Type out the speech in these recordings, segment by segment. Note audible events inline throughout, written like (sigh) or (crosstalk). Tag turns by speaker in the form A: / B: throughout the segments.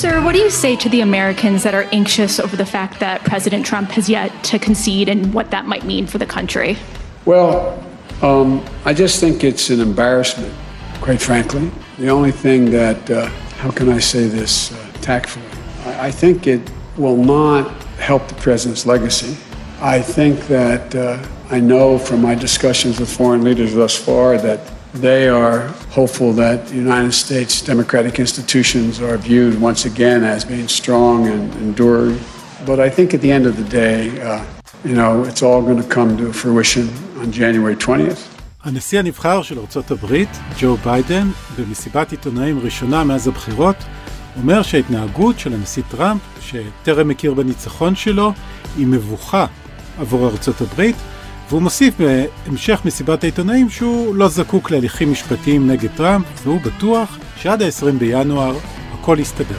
A: Sir, what do you say to the Americans that are anxious over the fact that President Trump has yet to concede and what that might mean for the country?
B: Well, um, I just think it's an embarrassment, quite frankly. The only thing that, uh, how can I say this uh, tactfully? I, I, think it will not help the president's legacy. I think that uh, I know from my discussions with foreign leaders thus far that they are hopeful that the United States democratic institutions are viewed once again as being strong and enduring. But I think at the end of the day, uh, you know, it's all going to come to fruition on January 20th.
C: הנשיא הנבחר של ארצות הברית, ג'ו ביידן, במסיבת עיתונאים ראשונה מאז הבחירות, אומר שההתנהגות של הנשיא טראמפ, שטרם מכיר בניצחון שלו, היא מבוכה עבור ארצות הברית, והוא מוסיף בהמשך מסיבת העיתונאים שהוא לא זקוק להליכים משפטיים נגד טראמפ, והוא בטוח שעד ה-20 בינואר הכל יסתדר.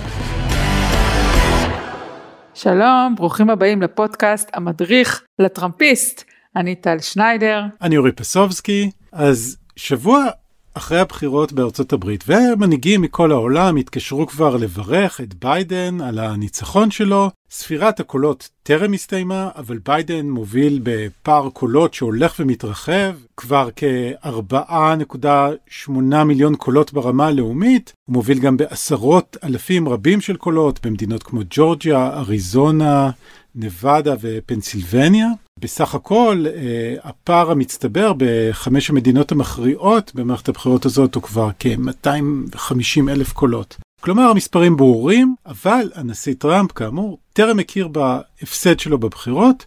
D: שלום, ברוכים הבאים לפודקאסט המדריך לטראמפיסט. אני טל שניידר.
C: אני אורי פסובסקי. אז שבוע אחרי הבחירות בארצות הברית, ומנהיגים מכל העולם התקשרו כבר לברך את ביידן על הניצחון שלו. ספירת הקולות טרם הסתיימה, אבל ביידן מוביל בפער קולות שהולך ומתרחב, כבר כ-4.8 מיליון קולות ברמה הלאומית. הוא מוביל גם בעשרות אלפים רבים של קולות במדינות כמו ג'ורג'יה, אריזונה, נבדה ופנסילבניה. בסך הכל, אה, הפער המצטבר בחמש המדינות המכריעות במערכת הבחירות הזאת הוא כבר כ-250 אלף קולות. כלומר, המספרים ברורים, אבל הנשיא טראמפ, כאמור, טרם הכיר בהפסד שלו בבחירות,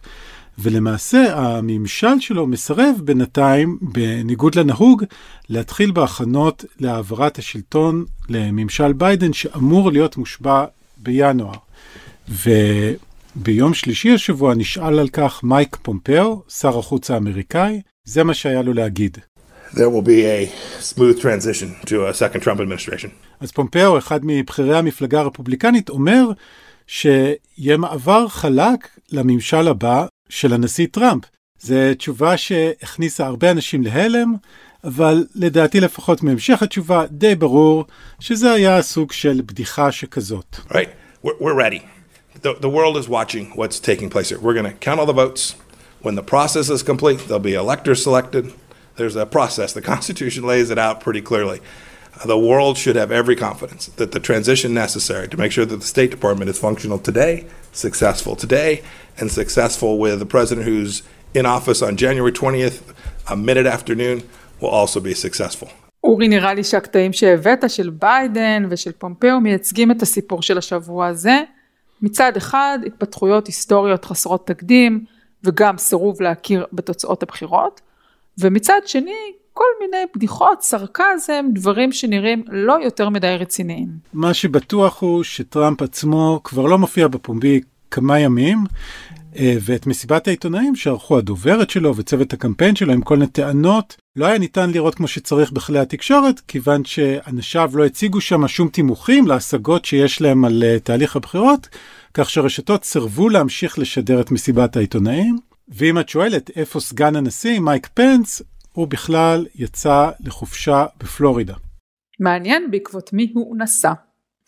C: ולמעשה הממשל שלו מסרב בינתיים, בניגוד לנהוג, להתחיל בהכנות להעברת השלטון לממשל ביידן, שאמור להיות מושבע בינואר. ו... ביום שלישי השבוע נשאל על כך מייק פומפאו, שר החוץ האמריקאי, זה מה שהיה לו להגיד.
E: There will be a smooth transition to a second Trump administration.
C: אז פומפאו, אחד מבכירי המפלגה הרפובליקנית, אומר שיהיה מעבר חלק לממשל הבא של הנשיא טראמפ. זו תשובה שהכניסה הרבה אנשים להלם, אבל לדעתי לפחות מהמשך התשובה די ברור שזה היה סוג של בדיחה שכזאת.
E: Right, we're, we're ready. the, the world is watching what's taking place here. We're going to count all the votes. When the process is complete, there'll be electors selected. There's a process. The (laughs) Constitution lays it out pretty clearly. The world should have every confidence that the transition necessary to make sure that the State Department is functional today, successful today, and successful with the president who's in office on January 20th, a minute afternoon, will also be successful.
D: אורי, נראה לי שהקטעים שהבאת של ביידן ושל פומפאו מייצגים את הסיפור של השבוע הזה. מצד אחד התפתחויות היסטוריות חסרות תקדים וגם סירוב להכיר בתוצאות הבחירות ומצד שני כל מיני בדיחות, סרקזם, דברים שנראים לא יותר מדי רציניים.
C: מה שבטוח הוא שטראמפ עצמו כבר לא מופיע בפומבי כמה ימים, ואת מסיבת העיתונאים שערכו הדוברת שלו וצוות הקמפיין שלו עם כל מיני טענות, לא היה ניתן לראות כמו שצריך בכלי התקשורת, כיוון שאנשיו לא הציגו שם שום תימוכים להשגות שיש להם על uh, תהליך הבחירות, כך שרשתות סירבו להמשיך לשדר את מסיבת העיתונאים. ואם את שואלת איפה סגן הנשיא, מייק פנס, הוא בכלל יצא לחופשה בפלורידה.
D: מעניין בעקבות מי הוא נסע.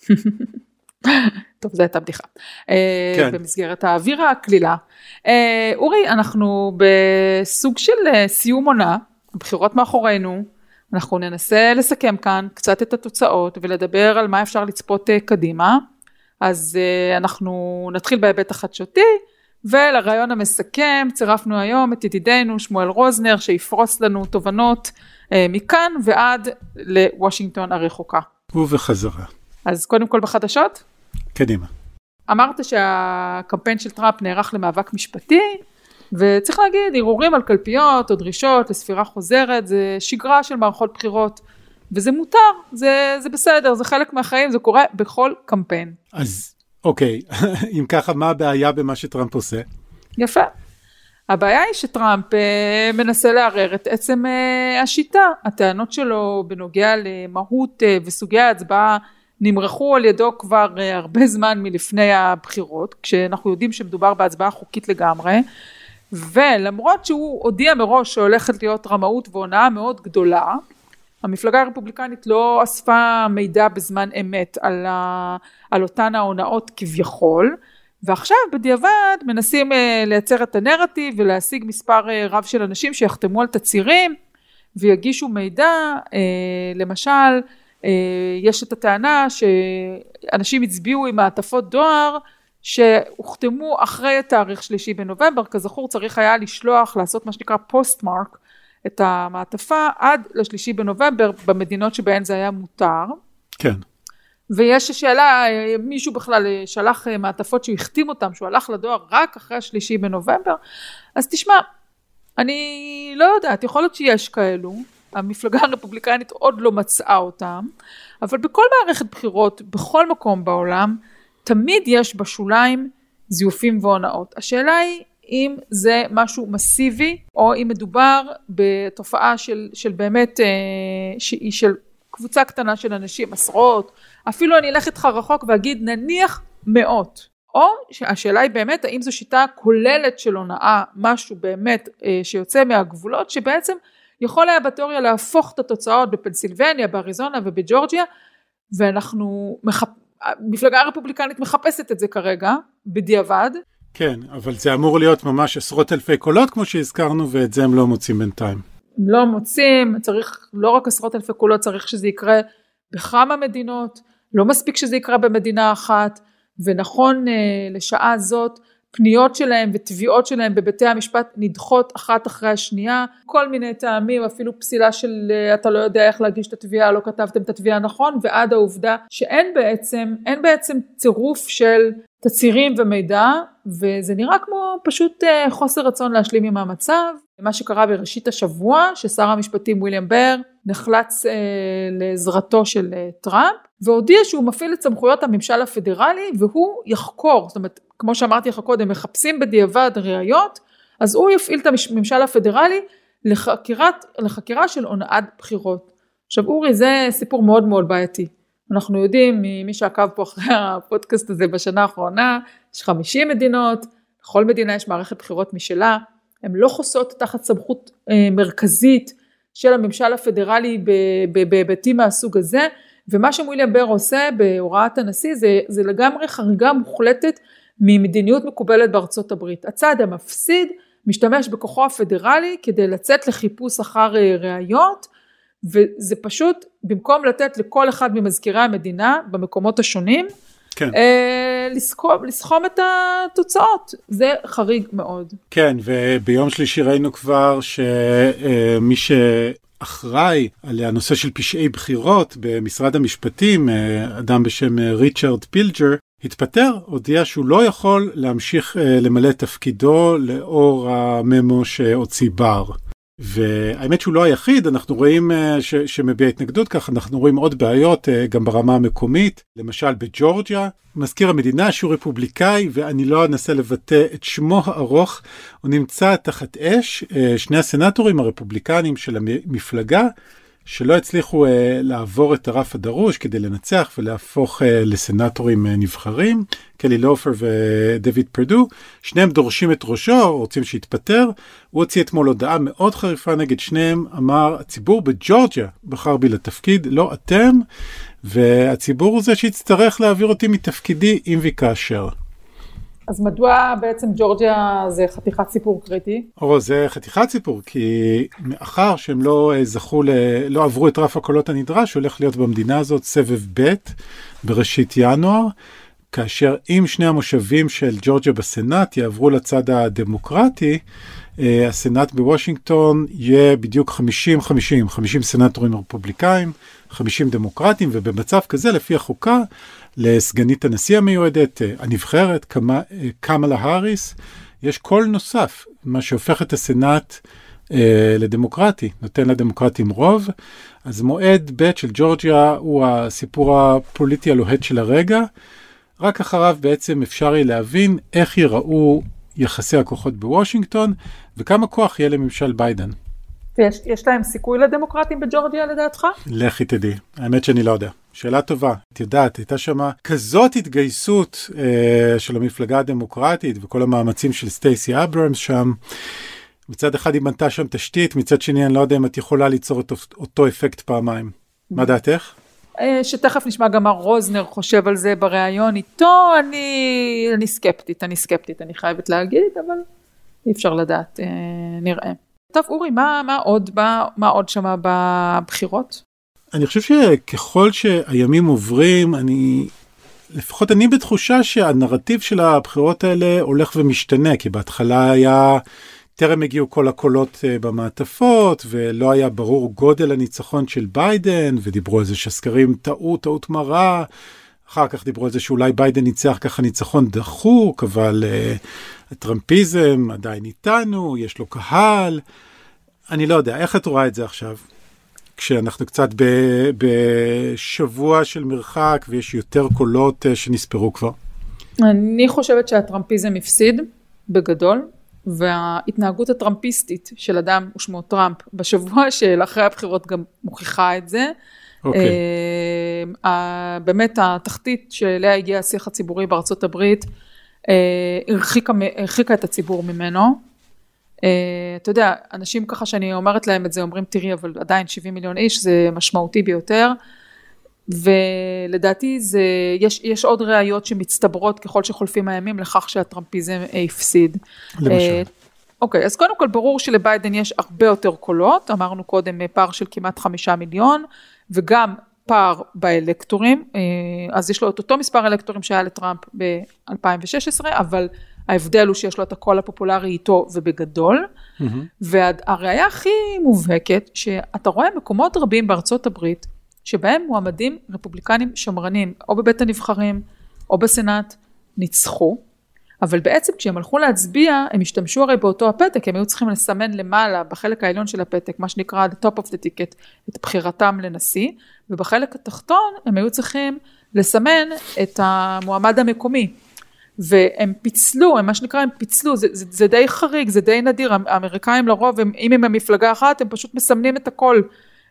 D: (laughs) טוב, זו הייתה בדיחה. אה, כן. במסגרת האווירה הקלילה. אה, אורי, אנחנו בסוג של אה, סיום עונה, הבחירות מאחורינו, אנחנו ננסה לסכם כאן קצת את התוצאות ולדבר על מה אפשר לצפות קדימה. אז אנחנו נתחיל בהיבט החדשותי, ולרעיון המסכם צירפנו היום את ידידנו שמואל רוזנר שיפרוס לנו תובנות מכאן ועד לוושינגטון הרחוקה.
C: ובחזרה.
D: אז קודם כל בחדשות.
C: קדימה.
D: אמרת שהקמפיין של טראמפ נערך למאבק משפטי, וצריך להגיד, ערעורים על קלפיות או דרישות לספירה חוזרת, זה שגרה של מערכות בחירות, וזה מותר, זה, זה בסדר, זה חלק מהחיים, זה קורה בכל קמפיין.
C: אז אוקיי, (laughs) אם ככה, מה הבעיה במה שטראמפ עושה?
D: יפה. הבעיה היא שטראמפ אה, מנסה לערער את עצם אה, השיטה. הטענות שלו בנוגע למהות אה, וסוגי ההצבעה נמרחו על ידו כבר uh, הרבה זמן מלפני הבחירות, כשאנחנו יודעים שמדובר בהצבעה חוקית לגמרי, ולמרות שהוא הודיע מראש שהולכת להיות רמאות והונאה מאוד גדולה, המפלגה הרפובליקנית לא אספה מידע בזמן אמת על, ה, על אותן ההונאות כביכול, ועכשיו בדיעבד מנסים אה, לייצר את הנרטיב ולהשיג מספר אה, רב של אנשים שיחתמו על תצהירים ויגישו מידע, אה, למשל יש את הטענה שאנשים הצביעו עם מעטפות דואר שהוחתמו אחרי התאריך שלישי בנובמבר, כזכור צריך היה לשלוח, לעשות מה שנקרא פוסט מרק, את המעטפה עד לשלישי בנובמבר במדינות שבהן זה היה מותר.
C: כן.
D: ויש שאלה, מישהו בכלל שלח מעטפות שהוא החתים אותם, שהוא הלך לדואר רק אחרי השלישי בנובמבר, אז תשמע, אני לא יודעת, יכול להיות שיש כאלו, המפלגה הרפובליקנית עוד לא מצאה אותם, אבל בכל מערכת בחירות, בכל מקום בעולם, תמיד יש בשוליים זיופים והונאות. השאלה היא אם זה משהו מסיבי, או אם מדובר בתופעה של, של באמת, אה, שהיא של קבוצה קטנה של אנשים, עשרות, אפילו אני אלך איתך רחוק ואגיד נניח מאות. או השאלה היא באמת האם זו שיטה כוללת של הונאה, משהו באמת אה, שיוצא מהגבולות, שבעצם יכול היה בתיאוריה להפוך את התוצאות בפנסילבניה, באריזונה ובג'ורג'יה, ואנחנו, מחפ... המפלגה הרפובליקנית מחפשת את זה כרגע, בדיעבד.
C: כן, אבל זה אמור להיות ממש עשרות אלפי קולות כמו שהזכרנו, ואת זה הם לא מוצאים בינתיים.
D: לא מוצאים, צריך לא רק עשרות אלפי קולות, צריך שזה יקרה בכמה מדינות, לא מספיק שזה יקרה במדינה אחת, ונכון אה, לשעה זאת פניות שלהם ותביעות שלהם בבתי המשפט נדחות אחת אחרי השנייה, כל מיני טעמים, אפילו פסילה של אה, אתה לא יודע איך להגיש את התביעה, לא כתבתם את התביעה נכון, ועד העובדה שאין בעצם, אין בעצם צירוף של תצהירים ומידע, וזה נראה כמו פשוט אה, חוסר רצון להשלים עם המצב. מה שקרה בראשית השבוע, ששר המשפטים וויליאם בר נחלץ אה, לעזרתו של אה, טראמפ, והודיע שהוא מפעיל את סמכויות הממשל הפדרלי והוא יחקור, זאת אומרת כמו שאמרתי לך קודם, מחפשים בדיעבד ראיות, אז הוא יפעיל את הממשל הפדרלי לחקירת, לחקירה של הונאת בחירות. עכשיו אורי זה סיפור מאוד מאוד בעייתי. אנחנו יודעים ממי שעקב פה אחרי הפודקאסט הזה בשנה האחרונה, יש 50 מדינות, לכל מדינה יש מערכת בחירות משלה, הן לא חוסות תחת סמכות אה, מרכזית של הממשל הפדרלי בהיבטים מהסוג הזה, ומה שוויליאם בר עושה בהוראת הנשיא זה, זה לגמרי חריגה מוחלטת ממדיניות מקובלת בארצות הברית. הצד המפסיד משתמש בכוחו הפדרלי כדי לצאת לחיפוש אחר אה, ראיות וזה פשוט במקום לתת לכל אחד ממזכירי המדינה במקומות השונים כן. אה, לסכום, לסכום את התוצאות, זה חריג מאוד.
C: כן, וביום שלישי ראינו כבר שמי ש... אחראי על הנושא של פשעי בחירות במשרד המשפטים, אה, אדם בשם ריצ'רד פילג'ר, התפטר, הודיע שהוא לא יכול להמשיך אה, למלא תפקידו לאור הממו שהוציא בר. והאמת שהוא לא היחיד, אנחנו רואים אה, ש, שמביע התנגדות כך, אנחנו רואים עוד בעיות אה, גם ברמה המקומית, למשל בג'ורג'יה, מזכיר המדינה שהוא רפובליקאי ואני לא אנסה לבטא את שמו הארוך, הוא נמצא תחת אש, שני הסנטורים הרפובליקנים של המפלגה שלא הצליחו uh, לעבור את הרף הדרוש כדי לנצח ולהפוך uh, לסנטורים uh, נבחרים, קלי לופר ודויד פרדו, שניהם דורשים את ראשו, רוצים שיתפטר, הוא הוציא אתמול הודעה מאוד חריפה נגד שניהם, אמר הציבור בג'ורג'יה בחר בי לתפקיד, לא אתם, והציבור הוא זה שיצטרך להעביר אותי מתפקידי אם וכאשר.
D: אז מדוע בעצם ג'ורג'יה זה חתיכת סיפור קריטי?
C: או, זה חתיכת סיפור, כי מאחר שהם לא אה, זכו, ל... לא עברו את רף הקולות הנדרש, הולך להיות במדינה הזאת סבב ב' בראשית ינואר, כאשר אם שני המושבים של ג'ורג'יה בסנאט יעברו לצד הדמוקרטי, אה, הסנאט בוושינגטון יהיה בדיוק 50-50, 50 סנאטורים רפובליקאים, 50 דמוקרטים, ובמצב כזה, לפי החוקה, לסגנית הנשיא המיועדת, אה, הנבחרת, אה, קמאלה האריס, יש קול נוסף, מה שהופך את הסנאט אה, לדמוקרטי, נותן לדמוקרטים רוב. אז מועד ב' של ג'ורג'יה הוא הסיפור הפוליטי הלוהט של הרגע. רק אחריו בעצם אפשר יהיה להבין איך ייראו יחסי הכוחות בוושינגטון וכמה כוח יהיה לממשל ביידן.
D: ויש יש להם סיכוי לדמוקרטים בג'ורג'יה לדעתך?
C: לכי תדעי, האמת שאני לא יודע. שאלה טובה. את יודעת, הייתה שם כזאת התגייסות אה, של המפלגה הדמוקרטית וכל המאמצים של סטייסי אברמס שם. מצד אחד היא בנתה שם תשתית, מצד שני אני לא יודע אם את יכולה ליצור את אותו אפקט פעמיים. מה דעתך?
D: אה, שתכף נשמע גם מה רוזנר חושב על זה בריאיון איתו, אני, אני סקפטית, אני סקפטית, אני חייבת להגיד, אבל אי אפשר לדעת, אה, נראה. טוב, אורי, מה, מה עוד, מה, מה עוד שמה בבחירות?
C: אני חושב שככל שהימים עוברים, אני, לפחות אני בתחושה שהנרטיב של הבחירות האלה הולך ומשתנה, כי בהתחלה היה... טרם הגיעו כל הקולות אה, במעטפות ולא היה ברור גודל הניצחון של ביידן ודיברו על זה שהסקרים טעו טעות מרה. אחר כך דיברו על זה שאולי ביידן ניצח ככה ניצחון דחוק אבל uh, הטראמפיזם עדיין איתנו יש לו קהל. אני לא יודע איך את רואה את זה עכשיו כשאנחנו קצת ב, בשבוע של מרחק ויש יותר קולות uh, שנספרו כבר.
D: אני חושבת שהטראמפיזם הפסיד בגדול וההתנהגות הטראמפיסטית של אדם ושמו טראמפ בשבוע של אחרי הבחירות גם מוכיחה את זה. Okay. אוקיי. Uh, באמת התחתית שאליה הגיע השיח הציבורי בארצות הברית הרחיקה, הרחיקה את הציבור ממנו. Uh, אתה יודע, אנשים ככה שאני אומרת להם את זה אומרים תראי אבל עדיין 70 מיליון איש זה משמעותי ביותר. ולדעתי זה, יש, יש עוד ראיות שמצטברות ככל שחולפים הימים לכך שהטראמפיזם הפסיד.
C: למשל. אה,
D: אוקיי, אז קודם כל ברור שלביידן יש הרבה יותר קולות, אמרנו קודם פער של כמעט חמישה מיליון, וגם פער באלקטורים, אה, אז יש לו את אותו מספר אלקטורים שהיה לטראמפ ב-2016, אבל ההבדל הוא שיש לו את הקול הפופולרי איתו ובגדול, mm-hmm. והראיה הכי מובהקת, שאתה רואה מקומות רבים בארצות הברית, שבהם מועמדים רפובליקנים שמרנים, או בבית הנבחרים, או בסנאט, ניצחו, אבל בעצם כשהם הלכו להצביע, הם השתמשו הרי באותו הפתק, הם היו צריכים לסמן למעלה, בחלק העליון של הפתק, מה שנקרא the top of the ticket, את בחירתם לנשיא, ובחלק התחתון הם היו צריכים לסמן את המועמד המקומי. והם פיצלו, הם מה שנקרא, הם פיצלו, זה, זה, זה די חריג, זה די נדיר, האמריקאים לרוב, הם, אם הם במפלגה אחת, הם פשוט מסמנים את הכל.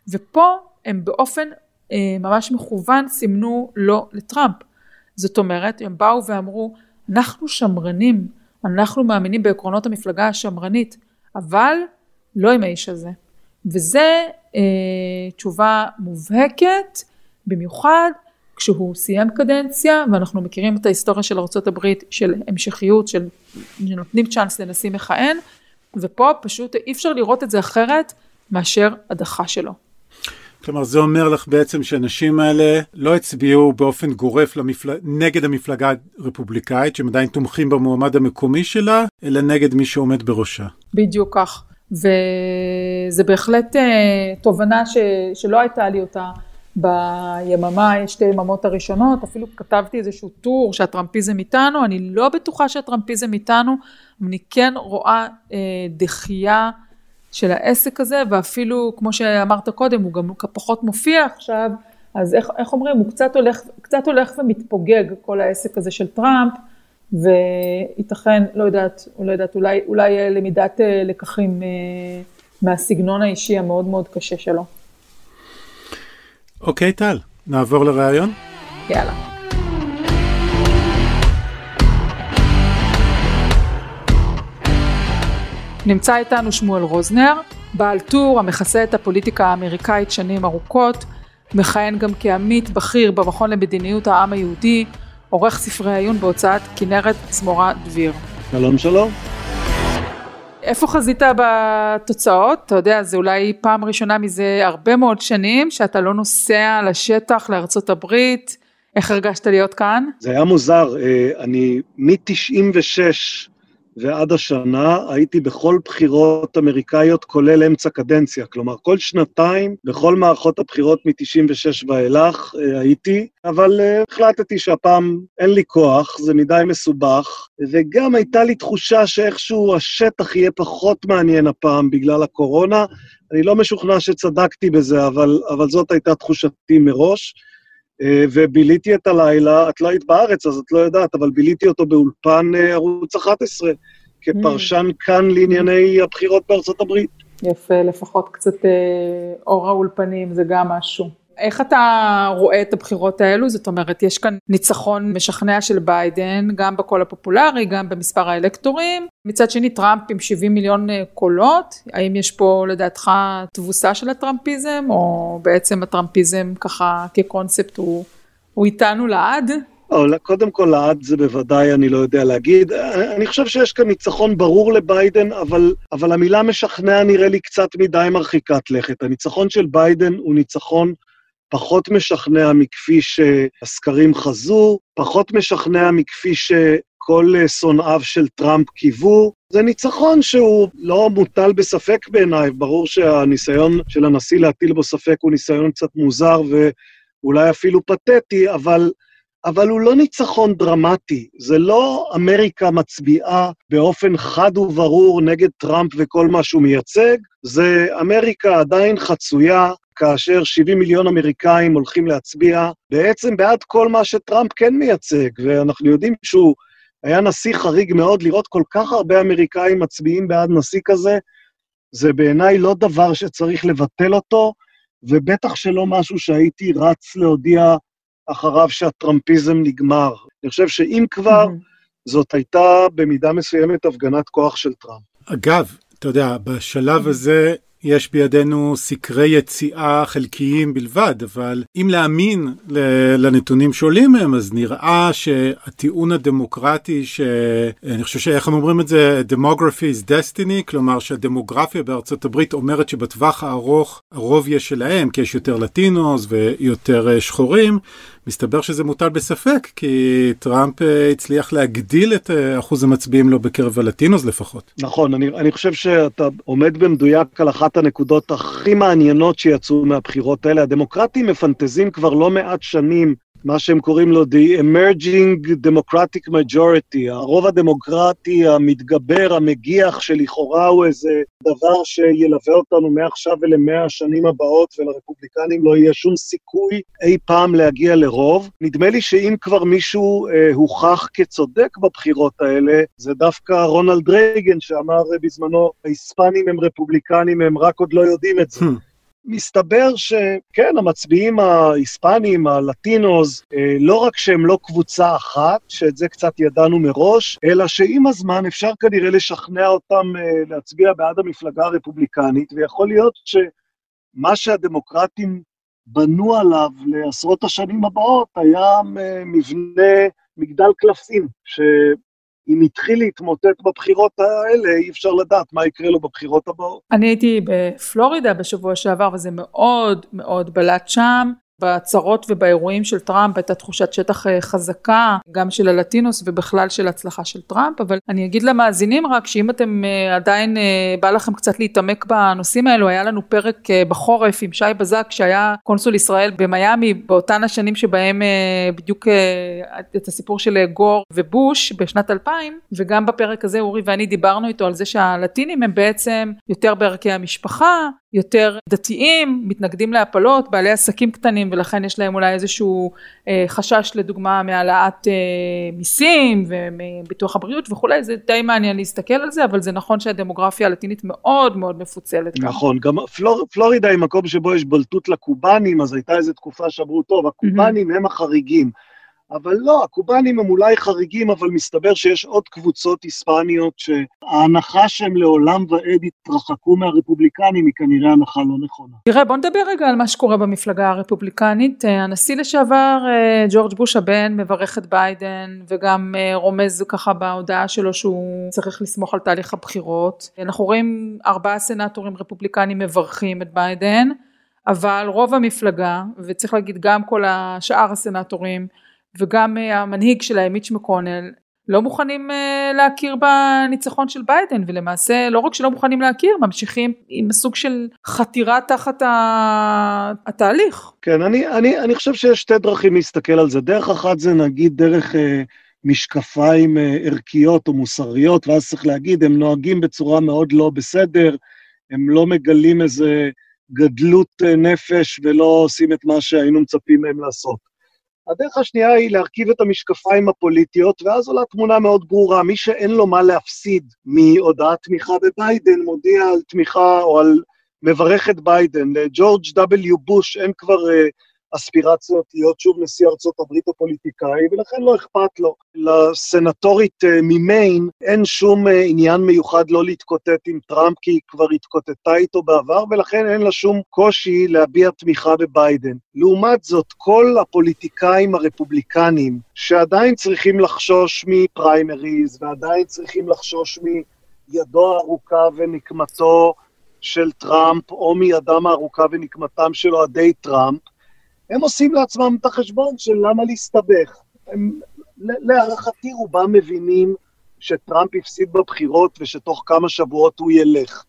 D: ופה הם באופן אה, ממש מכוון סימנו לא לטראמפ. זאת אומרת, הם באו ואמרו, אנחנו שמרנים, אנחנו מאמינים בעקרונות המפלגה השמרנית, אבל לא עם האיש הזה. וזה אה, תשובה מובהקת, במיוחד כשהוא סיים קדנציה, ואנחנו מכירים את ההיסטוריה של ארה"ב של המשכיות, של נותנים צ'אנס לנשיא מכהן, ופה פשוט אי אפשר לראות את זה אחרת מאשר הדחה שלו.
C: כלומר, זה אומר לך בעצם שהאנשים האלה לא הצביעו באופן גורף למפל... נגד המפלגה הרפובליקאית, שהם עדיין תומכים במועמד המקומי שלה, אלא נגד מי שעומד בראשה.
D: בדיוק כך. וזה בהחלט אה, תובנה ש... שלא הייתה לי אותה ביממה, שתי יממות הראשונות, אפילו כתבתי איזשהו טור שהטראמפיזם איתנו, אני לא בטוחה שהטראמפיזם איתנו, אני כן רואה אה, דחייה של העסק הזה, ואפילו, כמו שאמרת קודם, הוא גם פחות מופיע עכשיו, אז איך, איך אומרים, הוא קצת הולך, קצת הולך ומתפוגג, כל העסק הזה של טראמפ, וייתכן, לא יודעת, לא יודעת, אולי, אולי למידת אה, לקחים אה, מהסגנון האישי המאוד מאוד קשה שלו.
C: אוקיי, טל, נעבור לראיון?
D: יאללה. נמצא איתנו שמואל רוזנר, בעל טור המכסה את הפוליטיקה האמריקאית שנים ארוכות, מכהן גם כעמית בכיר במכון למדיניות העם היהודי, עורך ספרי עיון בהוצאת כנרת זמורה דביר.
F: שלום שלום.
D: איפה חזית בתוצאות? אתה יודע, זה אולי פעם ראשונה מזה הרבה מאוד שנים שאתה לא נוסע לשטח לארצות הברית. איך הרגשת להיות כאן?
F: זה היה מוזר, אה, אני מ-96 ועד השנה הייתי בכל בחירות אמריקאיות, כולל אמצע קדנציה. כלומר, כל שנתיים, בכל מערכות הבחירות מ-96 ואילך אה, הייתי, אבל uh, החלטתי שהפעם אין לי כוח, זה מדי מסובך, וגם הייתה לי תחושה שאיכשהו השטח יהיה פחות מעניין הפעם בגלל הקורונה. אני לא משוכנע שצדקתי בזה, אבל, אבל זאת הייתה תחושתי מראש. אה, וביליתי את הלילה, את לא היית בארץ, אז את לא יודעת, אבל ביליתי אותו באולפן אה, ערוץ 11, כפרשן כאן לענייני הבחירות בארצות הברית.
D: יפה, לפחות קצת אה, אור האולפנים, זה גם משהו. איך אתה רואה את הבחירות האלו? זאת אומרת, יש כאן ניצחון משכנע של ביידן, גם בקול הפופולרי, גם במספר האלקטורים. מצד שני, טראמפ עם 70 מיליון אה, קולות. האם יש פה לדעתך תבוסה של הטראמפיזם, או בעצם הטראמפיזם ככה כקונספט הוא, הוא איתנו לעד?
F: לא, קודם כל, לעד זה בוודאי אני לא יודע להגיד. אני חושב שיש כאן ניצחון ברור לביידן, אבל, אבל המילה משכנע נראה לי קצת מדי מרחיקת לכת. הניצחון של ביידן הוא ניצחון פחות משכנע מכפי שהסקרים חזו, פחות משכנע מכפי שכל שונאיו של טראמפ קיוו. זה ניצחון שהוא לא מוטל בספק בעיניי, ברור שהניסיון של הנשיא להטיל בו ספק הוא ניסיון קצת מוזר ואולי אפילו פתטי, אבל... אבל הוא לא ניצחון דרמטי. זה לא אמריקה מצביעה באופן חד וברור נגד טראמפ וכל מה שהוא מייצג, זה אמריקה עדיין חצויה, כאשר 70 מיליון אמריקאים הולכים להצביע בעצם בעד כל מה שטראמפ כן מייצג, ואנחנו יודעים שהוא היה נשיא חריג מאוד, לראות כל כך הרבה אמריקאים מצביעים בעד נשיא כזה, זה בעיניי לא דבר שצריך לבטל אותו, ובטח שלא משהו שהייתי רץ להודיע אחריו שהטראמפיזם נגמר. אני חושב שאם כבר, זאת הייתה במידה מסוימת הפגנת כוח של טראמפ.
C: אגב, אתה יודע, בשלב הזה יש בידינו סקרי יציאה חלקיים בלבד, אבל אם להאמין לנתונים שעולים מהם, אז נראה שהטיעון הדמוקרטי, שאני חושב שאיך הם אומרים את זה, demography is destiny, כלומר שהדמוגרפיה בארצות הברית אומרת שבטווח הארוך הרוב יהיה שלהם, כי יש יותר לטינוס ויותר אה, שחורים. מסתבר שזה מוטל בספק, כי טראמפ אה, הצליח להגדיל את אה, אחוז המצביעים לו בקרב הלטינוס לפחות.
F: נכון, אני, אני חושב שאתה עומד במדויק על אחת הנקודות הכי מעניינות שיצאו מהבחירות האלה. הדמוקרטים מפנטזים כבר לא מעט שנים מה שהם קוראים לו The Emerging Democratic Majority, הרוב הדמוקרטי המתגבר, המגיח, שלכאורה הוא איזה דבר שילווה אותנו מעכשיו ולמאה השנים הבאות, ולרפובליקנים לא יהיה שום סיכוי אי פעם להגיע לרוב. נדמה לי שאם כבר מישהו אה, הוכח כצודק בבחירות האלה, זה דווקא רונלד רייגן, שאמר בזמנו, ההיספנים הם רפובליקנים, הם רק עוד לא יודעים את זה. Hmm. מסתבר שכן, המצביעים ההיספנים, הלטינוז, אה, לא רק שהם לא קבוצה אחת, שאת זה קצת ידענו מראש, אלא שעם הזמן אפשר כנראה לשכנע אותם אה, להצביע בעד המפלגה הרפובליקנית, ויכול להיות שמה שהדמוקרטים בנו עליו לעשרות השנים הבאות היה אה, מבנה, מגדל קלפים, ש... אם התחיל להתמוטט בבחירות האלה, אי אפשר לדעת מה יקרה לו בבחירות הבאות.
D: אני הייתי בפלורידה בשבוע שעבר, וזה מאוד מאוד בלט שם. בהצהרות ובאירועים של טראמפ הייתה תחושת שטח אה, חזקה גם של הלטינוס ובכלל של הצלחה של טראמפ אבל אני אגיד למאזינים רק שאם אתם אה, עדיין אה, בא לכם קצת להתעמק בנושאים האלו היה לנו פרק בחורף עם שי בזק שהיה קונסול ישראל במיאמי באותן השנים שבהם בדיוק את הסיפור של גור ובוש בשנת 2000 וגם בפרק הזה אורי ואני דיברנו איתו על זה שהלטינים הם בעצם יותר בערכי המשפחה יותר דתיים, מתנגדים להפלות, בעלי עסקים קטנים ולכן יש להם אולי איזשהו אה, חשש לדוגמה מהעלאת אה, מיסים ומביטוח הבריאות וכולי, זה די מעניין להסתכל על זה, אבל זה נכון שהדמוגרפיה הלטינית מאוד מאוד מפוצלת.
F: נכון, גם פלור, פלורידה היא מקום שבו יש בולטות לקובנים, אז הייתה איזו תקופה שאמרו, טוב, הקובנים mm-hmm. הם החריגים. אבל לא, הקובנים הם אולי חריגים, אבל מסתבר שיש עוד קבוצות היספניות שההנחה שהם לעולם ועד יתרחקו מהרפובליקנים היא כנראה הנחה לא נכונה.
D: תראה, בוא נדבר רגע על מה שקורה במפלגה הרפובליקנית. אה, הנשיא לשעבר אה, ג'ורג' בוש הבן מברך את ביידן וגם אה, רומז ככה בהודעה שלו שהוא צריך לסמוך על תהליך הבחירות. אנחנו רואים ארבעה סנטורים רפובליקנים מברכים את ביידן, אבל רוב המפלגה, וצריך להגיד גם כל השאר הסנטורים, וגם אה, המנהיג שלהם מיץ' מקונל לא מוכנים אה, להכיר בניצחון של ביידן ולמעשה לא רק שלא מוכנים להכיר ממשיכים עם סוג של חתירה תחת התהליך.
F: כן אני, אני, אני חושב שיש שתי דרכים להסתכל על זה דרך אחת זה נגיד דרך אה, משקפיים ערכיות או מוסריות ואז צריך להגיד הם נוהגים בצורה מאוד לא בסדר הם לא מגלים איזה גדלות נפש ולא עושים את מה שהיינו מצפים מהם לעשות. הדרך השנייה היא להרכיב את המשקפיים הפוליטיות, ואז עולה תמונה מאוד ברורה, מי שאין לו מה להפסיד מהודעת תמיכה בביידן, מודיע על תמיכה או על מברך את ביידן. לג'ורג' W. בוש אין כבר אספירציות להיות שוב נשיא ארצות הברית הפוליטיקאי, ולכן לא אכפת לו. לסנטורית אה, ממיין אין שום אה, עניין מיוחד לא להתקוטט עם טראמפ, כי היא כבר התקוטטה איתו בעבר, ולכן אין לה שום קושי להביע תמיכה בביידן. לעומת זאת, כל הפוליטיקאים הרפובליקנים, שעדיין צריכים לחשוש מפריימריז, ועדיין צריכים לחשוש מידו הארוכה ונקמתו של טראמפ, או מידם הארוכה ונקמתם של אוהדי טראמפ, הם עושים לעצמם את החשבון של למה להסתבך. הם, להערכתי רובם מבינים שטראמפ הפסיד בבחירות ושתוך כמה שבועות הוא ילך.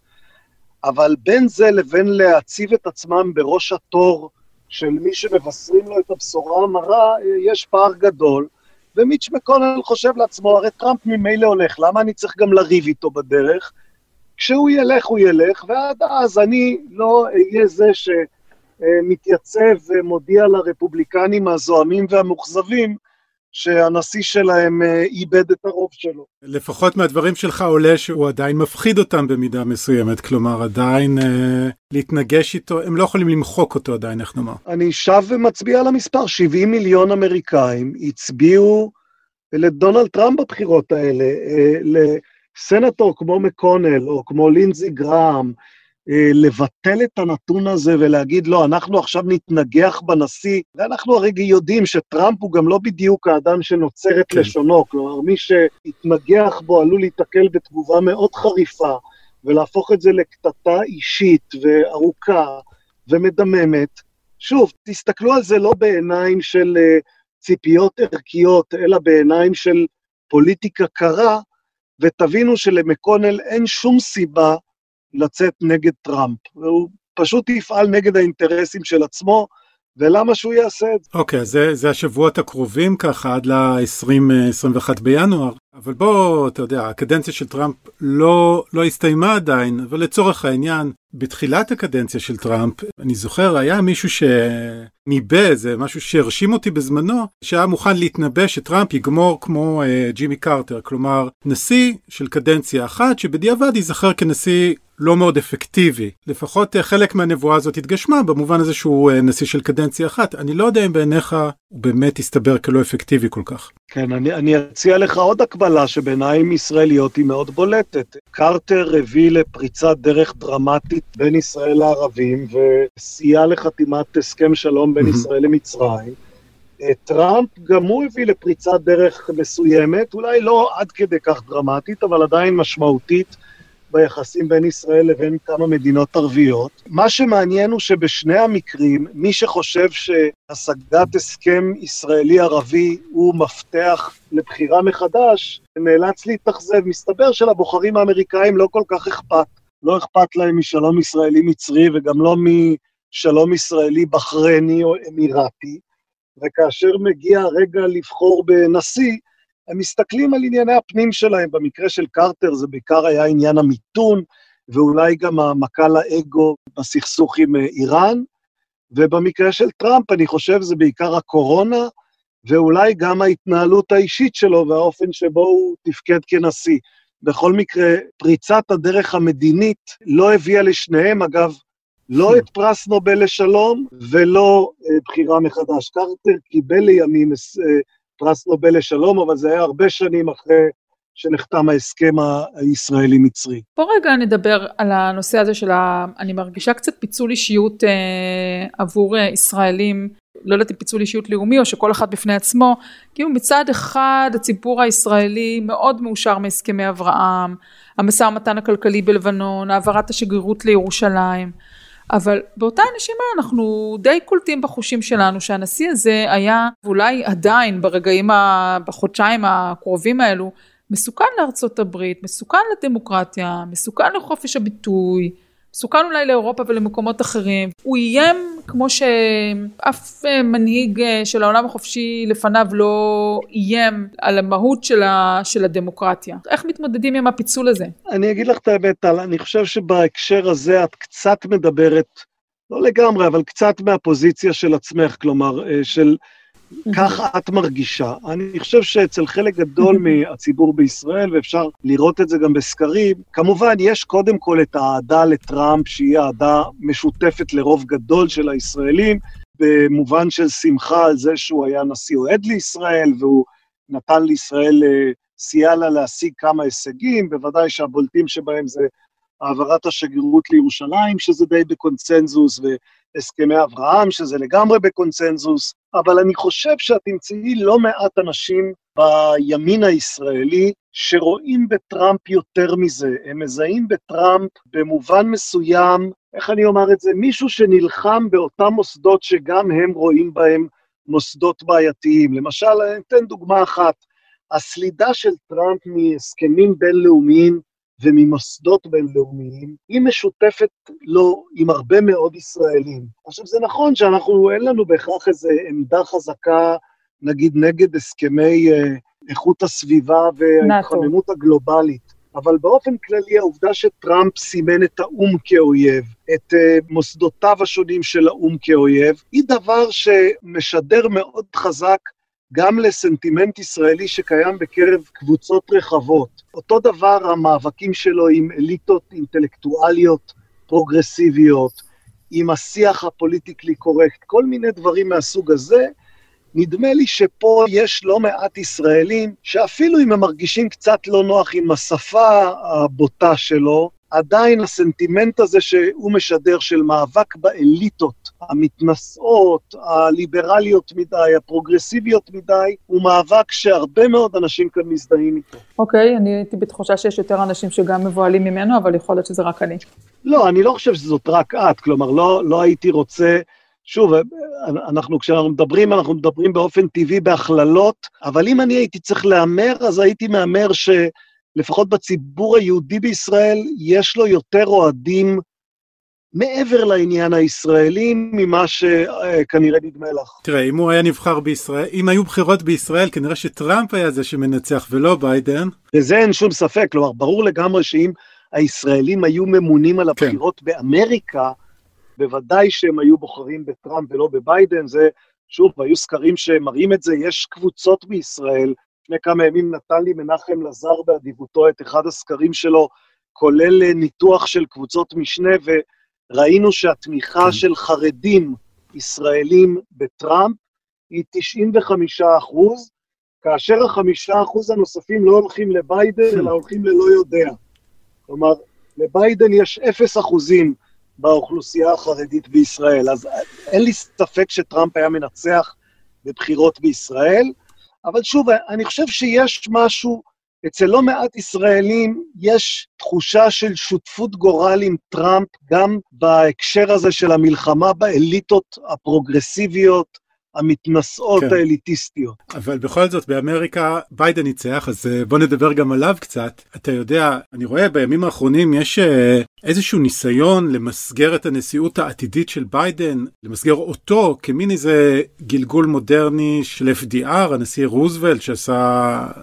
F: אבל בין זה לבין להציב את עצמם בראש התור של מי שמבשרים לו את הבשורה המרה, יש פער גדול. ומיץ' מקונל חושב לעצמו, הרי טראמפ ממילא הולך, למה אני צריך גם לריב איתו בדרך? כשהוא ילך, הוא ילך, ועד אז אני לא אהיה זה ש... אה, מתייצב ומודיע לרפובליקנים הזועמים והמאוכזבים שהנשיא שלהם אה, איבד את הרוב שלו.
C: לפחות מהדברים שלך עולה שהוא עדיין מפחיד אותם במידה מסוימת, כלומר עדיין אה, להתנגש איתו, הם לא יכולים למחוק אותו עדיין, איך נאמר.
F: אני שב ומצביע על המספר, 70 מיליון אמריקאים הצביעו לדונלד טראמפ בבחירות האלה, אה, לסנטור כמו מקונל או כמו לינזי גראם, לבטל את הנתון הזה ולהגיד, לא, אנחנו עכשיו נתנגח בנשיא, ואנחנו הרי יודעים שטראמפ הוא גם לא בדיוק האדם שנוצר את כן. לשונו, כלומר, מי שיתנגח בו עלול להיתקל בתגובה מאוד חריפה, ולהפוך את זה לקטטה אישית וארוכה ומדממת. שוב, תסתכלו על זה לא בעיניים של uh, ציפיות ערכיות, אלא בעיניים של פוליטיקה קרה, ותבינו שלמקונל אין שום סיבה לצאת נגד טראמפ, והוא פשוט יפעל נגד האינטרסים של עצמו, ולמה שהוא יעשה את זה?
C: אוקיי, זה, זה השבועות הקרובים ככה עד ל-20-21 בינואר, אבל בוא, אתה יודע, הקדנציה של טראמפ לא, לא הסתיימה עדיין, אבל לצורך העניין, בתחילת הקדנציה של טראמפ, אני זוכר, היה מישהו שניבא, זה משהו שהרשים אותי בזמנו, שהיה מוכן להתנבא שטראמפ יגמור כמו uh, ג'ימי קרטר, כלומר, נשיא של קדנציה אחת, שבדיעבד ייזכר כנשיא לא מאוד אפקטיבי. לפחות uh, חלק מהנבואה הזאת התגשמה, במובן הזה שהוא uh, נשיא של קדנציה אחת. אני לא יודע אם בעיניך הוא באמת הסתבר כלא אפקטיבי כל כך.
F: כן, אני, אני אציע לך עוד הקבלה שבעיניים ישראליות היא מאוד בולטת. קרטר הביא לפריצת דרך דרמטית בין ישראל לערבים וסייע לחתימת הסכם שלום בין ישראל למצרים. אה, טראמפ גם הוא הביא לפריצת דרך מסוימת, אולי לא עד כדי כך דרמטית, אבל עדיין משמעותית, ביחסים בין ישראל לבין כמה מדינות ערביות. מה שמעניין הוא שבשני המקרים, מי שחושב שהשגת הסכם ישראלי-ערבי הוא מפתח לבחירה מחדש, נאלץ להתאכזב. מסתבר שלבוחרים האמריקאים לא כל כך אכפת. לא אכפת להם משלום ישראלי-מצרי וגם לא משלום ישראלי-בחרני או אמירתי, וכאשר מגיע הרגע לבחור בנשיא, הם מסתכלים על ענייני הפנים שלהם. במקרה של קרטר זה בעיקר היה עניין המיתון, ואולי גם המכה לאגו בסכסוך עם אה, איראן, ובמקרה של טראמפ אני חושב זה בעיקר הקורונה, ואולי גם ההתנהלות האישית שלו והאופן שבו הוא תפקד כנשיא. בכל מקרה, פריצת הדרך המדינית לא הביאה לשניהם, אגב, לא את פרס נובל לשלום ולא אה, בחירה מחדש. קרטר קיבל לימים אה, פרס נובל לשלום, אבל זה היה הרבה שנים אחרי שנחתם ההסכם הישראלי-מצרי.
D: בוא רגע נדבר על הנושא הזה של ה... אני מרגישה קצת פיצול אישיות אה, עבור אה, ישראלים, לא יודעת אם פיצול אישיות לאומי או שכל אחד בפני עצמו, כאילו מצד אחד הציבור הישראלי מאוד מאושר מהסכמי אברהם, המשא ומתן הכלכלי בלבנון, העברת השגרירות לירושלים. אבל באותה נשימה אנחנו די קולטים בחושים שלנו שהנשיא הזה היה, ואולי עדיין ברגעים, ה... בחודשיים הקרובים האלו, מסוכן לארצות הברית, מסוכן לדמוקרטיה, מסוכן לחופש הביטוי, מסוכן אולי לאירופה ולמקומות אחרים. הוא איים כמו שאף מנהיג של העולם החופשי לפניו לא איים על המהות של, ה, של הדמוקרטיה. איך מתמודדים עם הפיצול הזה?
F: אני אגיד לך את האמת, טל, אני חושב שבהקשר הזה את קצת מדברת, לא לגמרי, אבל קצת מהפוזיציה של עצמך, כלומר, של כך את מרגישה. אני חושב שאצל חלק גדול (laughs) מהציבור בישראל, ואפשר לראות את זה גם בסקרים, כמובן, יש קודם כל את האהדה לטראמפ, שהיא אהדה משותפת לרוב גדול של הישראלים, במובן של שמחה על זה שהוא היה נשיא אוהד לישראל, והוא נתן לישראל, אה, סייע לה להשיג כמה הישגים, בוודאי שהבולטים שבהם זה העברת השגרירות לירושלים, שזה די בקונצנזוס, והסכמי אברהם, שזה לגמרי בקונצנזוס, אבל אני חושב שאת תמצאי לא מעט אנשים בימין הישראלי שרואים בטראמפ יותר מזה. הם מזהים בטראמפ במובן מסוים, איך אני אומר את זה, מישהו שנלחם באותם מוסדות שגם הם רואים בהם מוסדות בעייתיים. למשל, אני אתן דוגמה אחת, הסלידה של טראמפ מהסכמים בינלאומיים וממוסדות בינלאומיים, היא משותפת לו עם הרבה מאוד ישראלים. עכשיו, זה נכון שאנחנו, אין לנו בהכרח איזו עמדה חזקה, נגיד, נגד הסכמי אה, איכות הסביבה וההתחממות הגלובלית, אבל באופן כללי העובדה שטראמפ סימן את האו"ם כאויב, את uh, מוסדותיו השונים של האו"ם כאויב, היא דבר שמשדר מאוד חזק גם לסנטימנט ישראלי שקיים בקרב קבוצות רחבות. אותו דבר המאבקים שלו עם אליטות אינטלקטואליות פרוגרסיביות, עם השיח הפוליטיקלי קורקט, כל מיני דברים מהסוג הזה. נדמה לי שפה יש לא מעט ישראלים שאפילו אם הם מרגישים קצת לא נוח עם השפה הבוטה שלו, עדיין הסנטימנט הזה שהוא משדר של מאבק באליטות המתנשאות, הליברליות מדי, הפרוגרסיביות מדי, הוא מאבק שהרבה מאוד אנשים כאן מזדהים איתו.
D: אוקיי, okay, אני הייתי בתחושה שיש יותר אנשים שגם מבוהלים ממנו, אבל יכול להיות שזה רק אני.
F: לא, אני לא חושב שזאת רק את, כלומר, לא, לא הייתי רוצה... שוב, אנחנו, כשאנחנו מדברים, אנחנו מדברים באופן טבעי בהכללות, אבל אם אני הייתי צריך להמר, אז הייתי מהמר ש... לפחות בציבור היהודי בישראל, יש לו יותר אוהדים מעבר לעניין הישראלי ממה שכנראה נדמה לך.
C: תראה, אם הוא היה נבחר בישראל, אם היו בחירות בישראל, כנראה שטראמפ היה זה שמנצח ולא ביידן.
F: לזה אין שום ספק, כלומר, ברור לגמרי שאם הישראלים היו ממונים על כן. הבחירות כן. באמריקה, בוודאי שהם היו בוחרים בטראמפ ולא בביידן, זה, שוב, היו סקרים שמראים את זה, יש קבוצות בישראל לפני כמה ימים נתן לי מנחם לזר באדיבותו את אחד הסקרים שלו, כולל אה, ניתוח של קבוצות משנה, וראינו שהתמיכה כן. של חרדים ישראלים בטראמפ היא 95 אחוז, כאשר החמישה אחוז הנוספים לא הולכים לביידן. אלא הולכים ללא יודע. כלומר, לביידן יש אפס אחוזים באוכלוסייה החרדית בישראל. אז אין לי ספק שטראמפ היה מנצח בבחירות בישראל, אבל שוב, אני חושב שיש משהו, אצל לא מעט ישראלים יש תחושה של שותפות גורל עם טראמפ, גם בהקשר הזה של המלחמה באליטות הפרוגרסיביות, המתנשאות כן. האליטיסטיות.
C: אבל בכל זאת, באמריקה ביידן ניצח, אז אה, בוא נדבר גם עליו קצת. אתה יודע, אני רואה בימים האחרונים יש אה, איזשהו ניסיון למסגר את הנשיאות העתידית של ביידן, למסגר אותו כמין איזה גלגול מודרני של FDR, הנשיא רוזוולט שעשה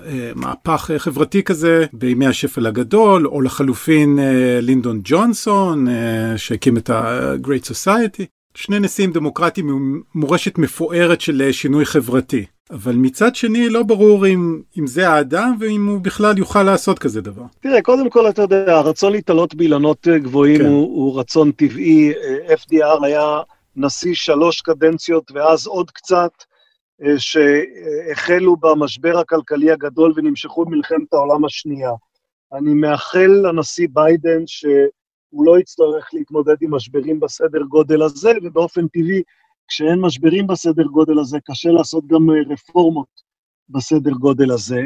C: אה, מהפך חברתי כזה בימי השפל הגדול, או לחלופין אה, לינדון ג'ונסון אה, שהקים את ה-Great Society. שני נשיאים דמוקרטיים עם מורשת מפוארת של אה, שינוי חברתי. אבל מצד שני לא ברור אם, אם זה האדם ואם הוא בכלל יוכל לעשות כזה דבר.
F: תראה, קודם כל אתה יודע, הרצון להתעלות באילנות אה, גבוהים כן. הוא, הוא רצון טבעי. אה, FDR היה נשיא שלוש קדנציות ואז עוד קצת, שהחלו במשבר הכלכלי הגדול ונמשכו במלחמת העולם השנייה. אני מאחל לנשיא ביידן ש... הוא לא יצטרך להתמודד עם משברים בסדר גודל הזה, ובאופן טבעי, כשאין משברים בסדר גודל הזה, קשה לעשות גם אה, רפורמות בסדר גודל הזה.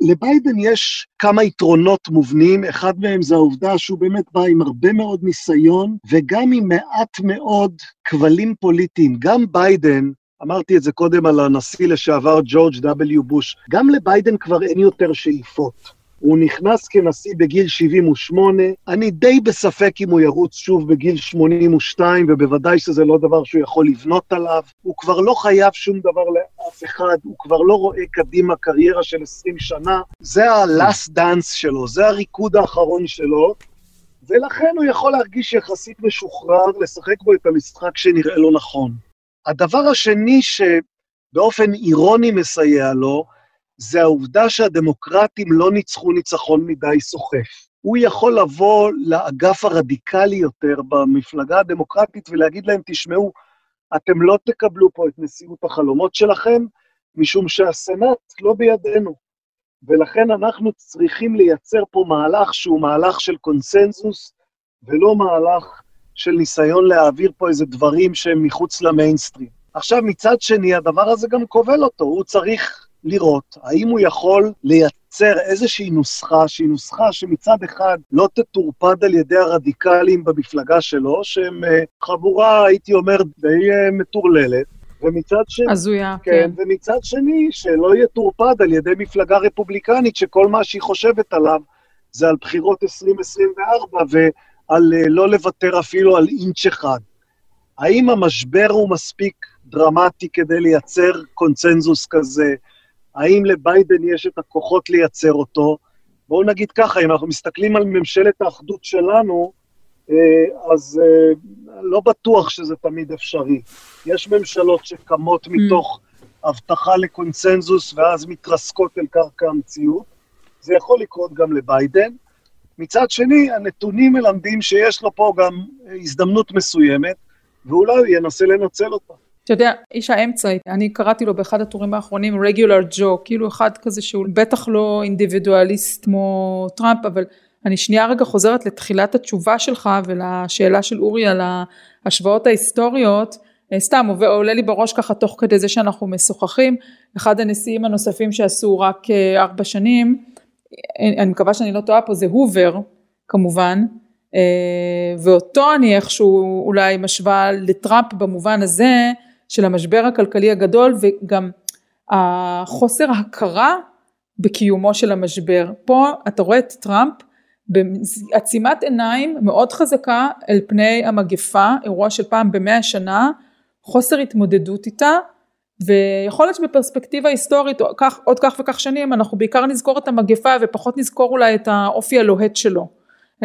F: לביידן יש כמה יתרונות מובנים, אחד מהם זה העובדה שהוא באמת בא עם הרבה מאוד ניסיון, וגם עם מעט מאוד כבלים פוליטיים. גם ביידן, אמרתי את זה קודם על הנשיא לשעבר ג'ורג' W. בוש, גם לביידן כבר אין יותר שאיפות. הוא נכנס כנשיא בגיל 78, אני די בספק אם הוא ירוץ שוב בגיל 82, ובוודאי שזה לא דבר שהוא יכול לבנות עליו. הוא כבר לא חייב שום דבר לאף אחד, הוא כבר לא רואה קדימה קריירה של 20 שנה. זה ה-last dance שלו, זה הריקוד האחרון שלו, ולכן הוא יכול להרגיש יחסית משוחרר, לשחק בו את המשחק שנראה לו נכון. הדבר השני ש... באופן אירוני מסייע לו, זה העובדה שהדמוקרטים לא ניצחו ניצחון מדי סוחף. הוא יכול לבוא לאגף הרדיקלי יותר במפלגה הדמוקרטית ולהגיד להם, תשמעו, אתם לא תקבלו פה את נשיאות החלומות שלכם, משום שהסנאט לא בידינו. ולכן אנחנו צריכים לייצר פה מהלך שהוא מהלך של קונסנזוס, ולא מהלך של ניסיון להעביר פה איזה דברים שהם מחוץ למיינסטרים. עכשיו, מצד שני, הדבר הזה גם כובל אותו, הוא צריך לראות האם הוא יכול לייצר איזושהי נוסחה, שהיא נוסחה שמצד אחד לא תטורפד על ידי הרדיקלים במפלגה שלו, שהם אה, חבורה, הייתי אומר, די אה, מטורללת, ומצד שני...
D: הזויה,
F: כן. כן. ומצד שני, שלא יטורפד על ידי מפלגה רפובליקנית, שכל מה שהיא חושבת עליו זה על בחירות 2024 ועל אה, לא לוותר אפילו על אינץ' אחד. האם המשבר הוא מספיק דרמטי כדי לייצר קונצנזוס כזה? האם לביידן יש את הכוחות לייצר אותו? בואו נגיד ככה, אם אנחנו מסתכלים על ממשלת האחדות שלנו, אה, אז אה, לא בטוח שזה תמיד אפשרי. יש ממשלות שקמות mm. מתוך הבטחה לקונסנזוס ואז מתרסקות אל קרקע המציאות. זה יכול לקרות גם לביידן. מצד שני, הנתונים מלמדים שיש לו פה גם הזדמנות מסוימת, ואולי הוא ינסה לנצל אותה.
D: אתה יודע, איש האמצע, אני קראתי לו באחד הטורים האחרונים רגולר ג'ו, כאילו אחד כזה שהוא בטח לא אינדיבידואליסט כמו טראמפ, אבל אני שנייה רגע חוזרת לתחילת התשובה שלך ולשאלה של אורי על ההשוואות ההיסטוריות, אה, סתם עולה לי בראש ככה תוך כדי זה שאנחנו משוחחים, אחד הנשיאים הנוספים שעשו רק אה, ארבע שנים, אה, אני מקווה שאני לא טועה פה, זה הובר כמובן, ואותו אני איכשהו אולי משווה לטראמפ במובן הזה של המשבר הכלכלי הגדול וגם החוסר הכרה בקיומו של המשבר. פה אתה רואה את טראמפ בעצימת עיניים מאוד חזקה אל פני המגפה, אירוע של פעם במאה שנה, חוסר התמודדות איתה, ויכול להיות שבפרספקטיבה היסטורית עוד כך וכך שנים אנחנו בעיקר נזכור את המגפה ופחות נזכור אולי את האופי הלוהט שלו.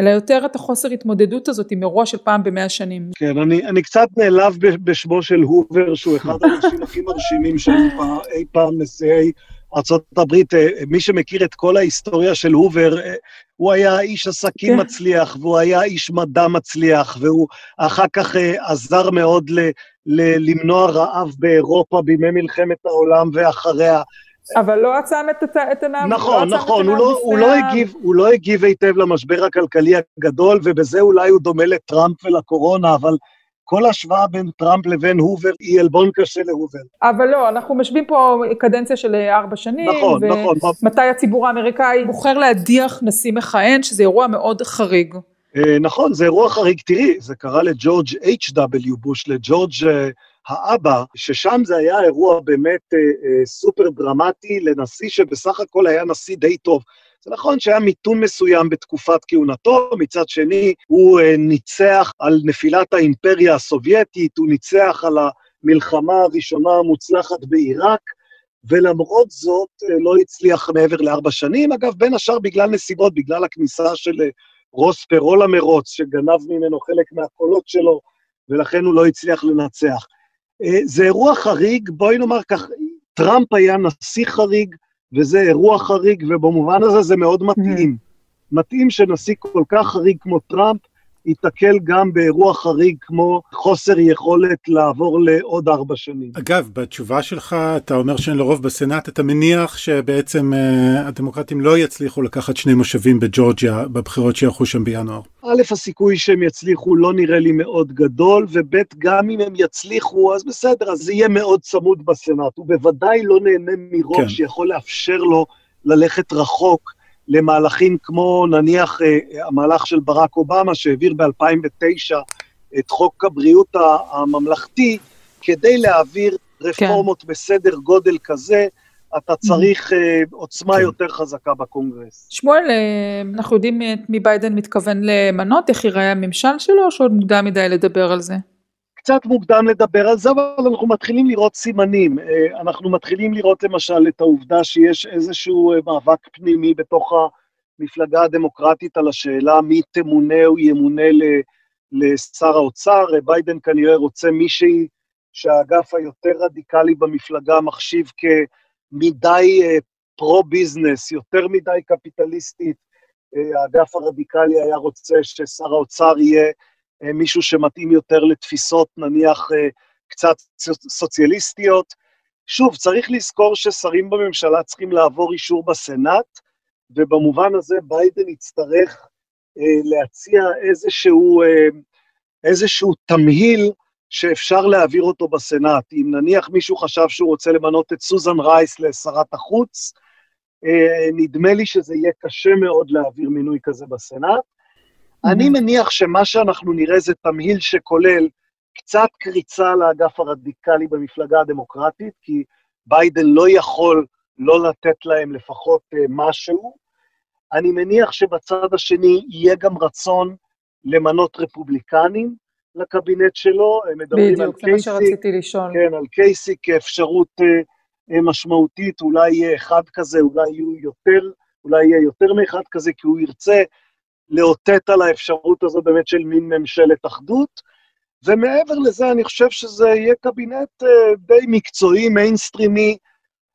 D: אלא יותר את החוסר התמודדות הזאת עם אירוע של פעם במאה שנים.
F: כן, אני, אני קצת נעלב בשמו של הובר, שהוא אחד האנשים הכי מרשימים שהיו (laughs) אי פעם נשיאי ארה"ב, אה, מי שמכיר את כל ההיסטוריה של הובר, אה, הוא היה איש עסקים כן. מצליח, והוא היה איש מדע מצליח, והוא אחר כך אה, עזר מאוד ל, ל, למנוע רעב באירופה בימי מלחמת העולם ואחריה.
D: אבל לא עצם את, את עיניו.
F: נכון, לא נכון, הוא לא, הוא, לא הגיב, הוא לא הגיב היטב למשבר הכלכלי הגדול, ובזה אולי הוא דומה לטראמפ ולקורונה, אבל כל השוואה בין טראמפ לבין הובר היא עלבון קשה להובר.
D: אבל לא, אנחנו משווים פה קדנציה של ארבע שנים.
F: נכון, נכון.
D: מתי הציבור האמריקאי בוחר להדיח נשיא מכהן, שזה אירוע מאוד חריג.
F: אה, נכון, זה אירוע חריג. תראי, זה קרה לג'ורג' H.W. בוש, לג'ורג' אה, האבא, ששם זה היה אירוע באמת אה, סופר דרמטי לנשיא שבסך הכל היה נשיא די טוב. זה נכון שהיה מיתון מסוים בתקופת כהונתו, מצד שני הוא אה, ניצח על נפילת האימפריה הסובייטית, הוא ניצח על המלחמה הראשונה המוצלחת בעיראק, ולמרות זאת אה, לא הצליח מעבר לארבע שנים, אגב, בין השאר בגלל נסיבות, בגלל הכניסה של אה, רוס פרו למרוץ, שגנב ממנו חלק מהקולות שלו, ולכן הוא לא הצליח לנצח. זה אירוע חריג, בואי נאמר כך, טראמפ היה נשיא חריג, וזה אירוע חריג, ובמובן הזה זה מאוד מתאים. מתאים שנשיא כל כך חריג כמו טראמפ ייתקל גם באירוע חריג כמו חוסר יכולת לעבור לעוד ארבע שנים.
C: אגב, בתשובה שלך אתה אומר שאין לו רוב בסנאט, אתה מניח שבעצם uh, הדמוקרטים לא יצליחו לקחת שני מושבים בג'ורג'יה בבחירות שיערכו שם בינואר.
F: א', הסיכוי שהם יצליחו לא נראה לי מאוד גדול, וב', גם אם הם יצליחו, אז בסדר, אז זה יהיה מאוד צמוד בסנאט. הוא בוודאי לא נהנה מרוב כן. שיכול לאפשר לו ללכת רחוק. למהלכים כמו נניח אה, המהלך של ברק אובמה שהעביר ב-2009 את חוק הבריאות הממלכתי, כדי להעביר רפורמות כן. בסדר גודל כזה, אתה צריך mm-hmm. עוצמה כן. יותר חזקה בקונגרס.
D: שמואל, אה, אנחנו יודעים את מי ביידן מתכוון למנות, איך ייראה הממשל שלו, או שעוד מוקדם מדי לדבר על זה?
F: קצת מוקדם לדבר על זה, אבל אנחנו מתחילים לראות סימנים. אה, אנחנו מתחילים לראות למשל את העובדה שיש איזשהו אה, מאבק פנימי בתוך המפלגה הדמוקרטית על השאלה מי תמונה או ימונה לשר האוצר. ביידן כנראה רוצה מישהי שהאגף היותר רדיקלי במפלגה מחשיב כמדי pro-business, יותר מדי קפיטליסטית. האגף הרדיקלי היה רוצה ששר האוצר יהיה מישהו שמתאים יותר לתפיסות, נניח, קצת סוציאליסטיות. שוב, צריך לזכור ששרים בממשלה צריכים לעבור אישור בסנאט, ובמובן הזה ביידן יצטרך אה, להציע איזשהו, אה, איזשהו תמהיל שאפשר להעביר אותו בסנאט. אם נניח מישהו חשב שהוא רוצה למנות את סוזן רייס לשרת החוץ, אה, נדמה לי שזה יהיה קשה מאוד להעביר מינוי כזה בסנאט. אני מניח שמה שאנחנו נראה זה תמהיל שכולל קצת קריצה לאגף הרדיקלי במפלגה הדמוקרטית, כי ביידן לא יכול לא לתת להם לפחות uh, משהו. אני מניח שבצד השני יהיה גם רצון למנות רפובליקנים לקבינט שלו, הם מדברים
D: בדיוק, על קייסיק, בדיוק, זה מה שרציתי לשאול.
F: כן, על קייסיק כאפשרות uh, משמעותית, אולי יהיה אחד כזה, אולי יהיו יותר, אולי יהיה יותר מאחד כזה, כי הוא ירצה לאותת על האפשרות הזו באמת של מין ממשלת אחדות. ומעבר לזה, אני חושב שזה יהיה קבינט uh, די מקצועי, מיינסטרימי,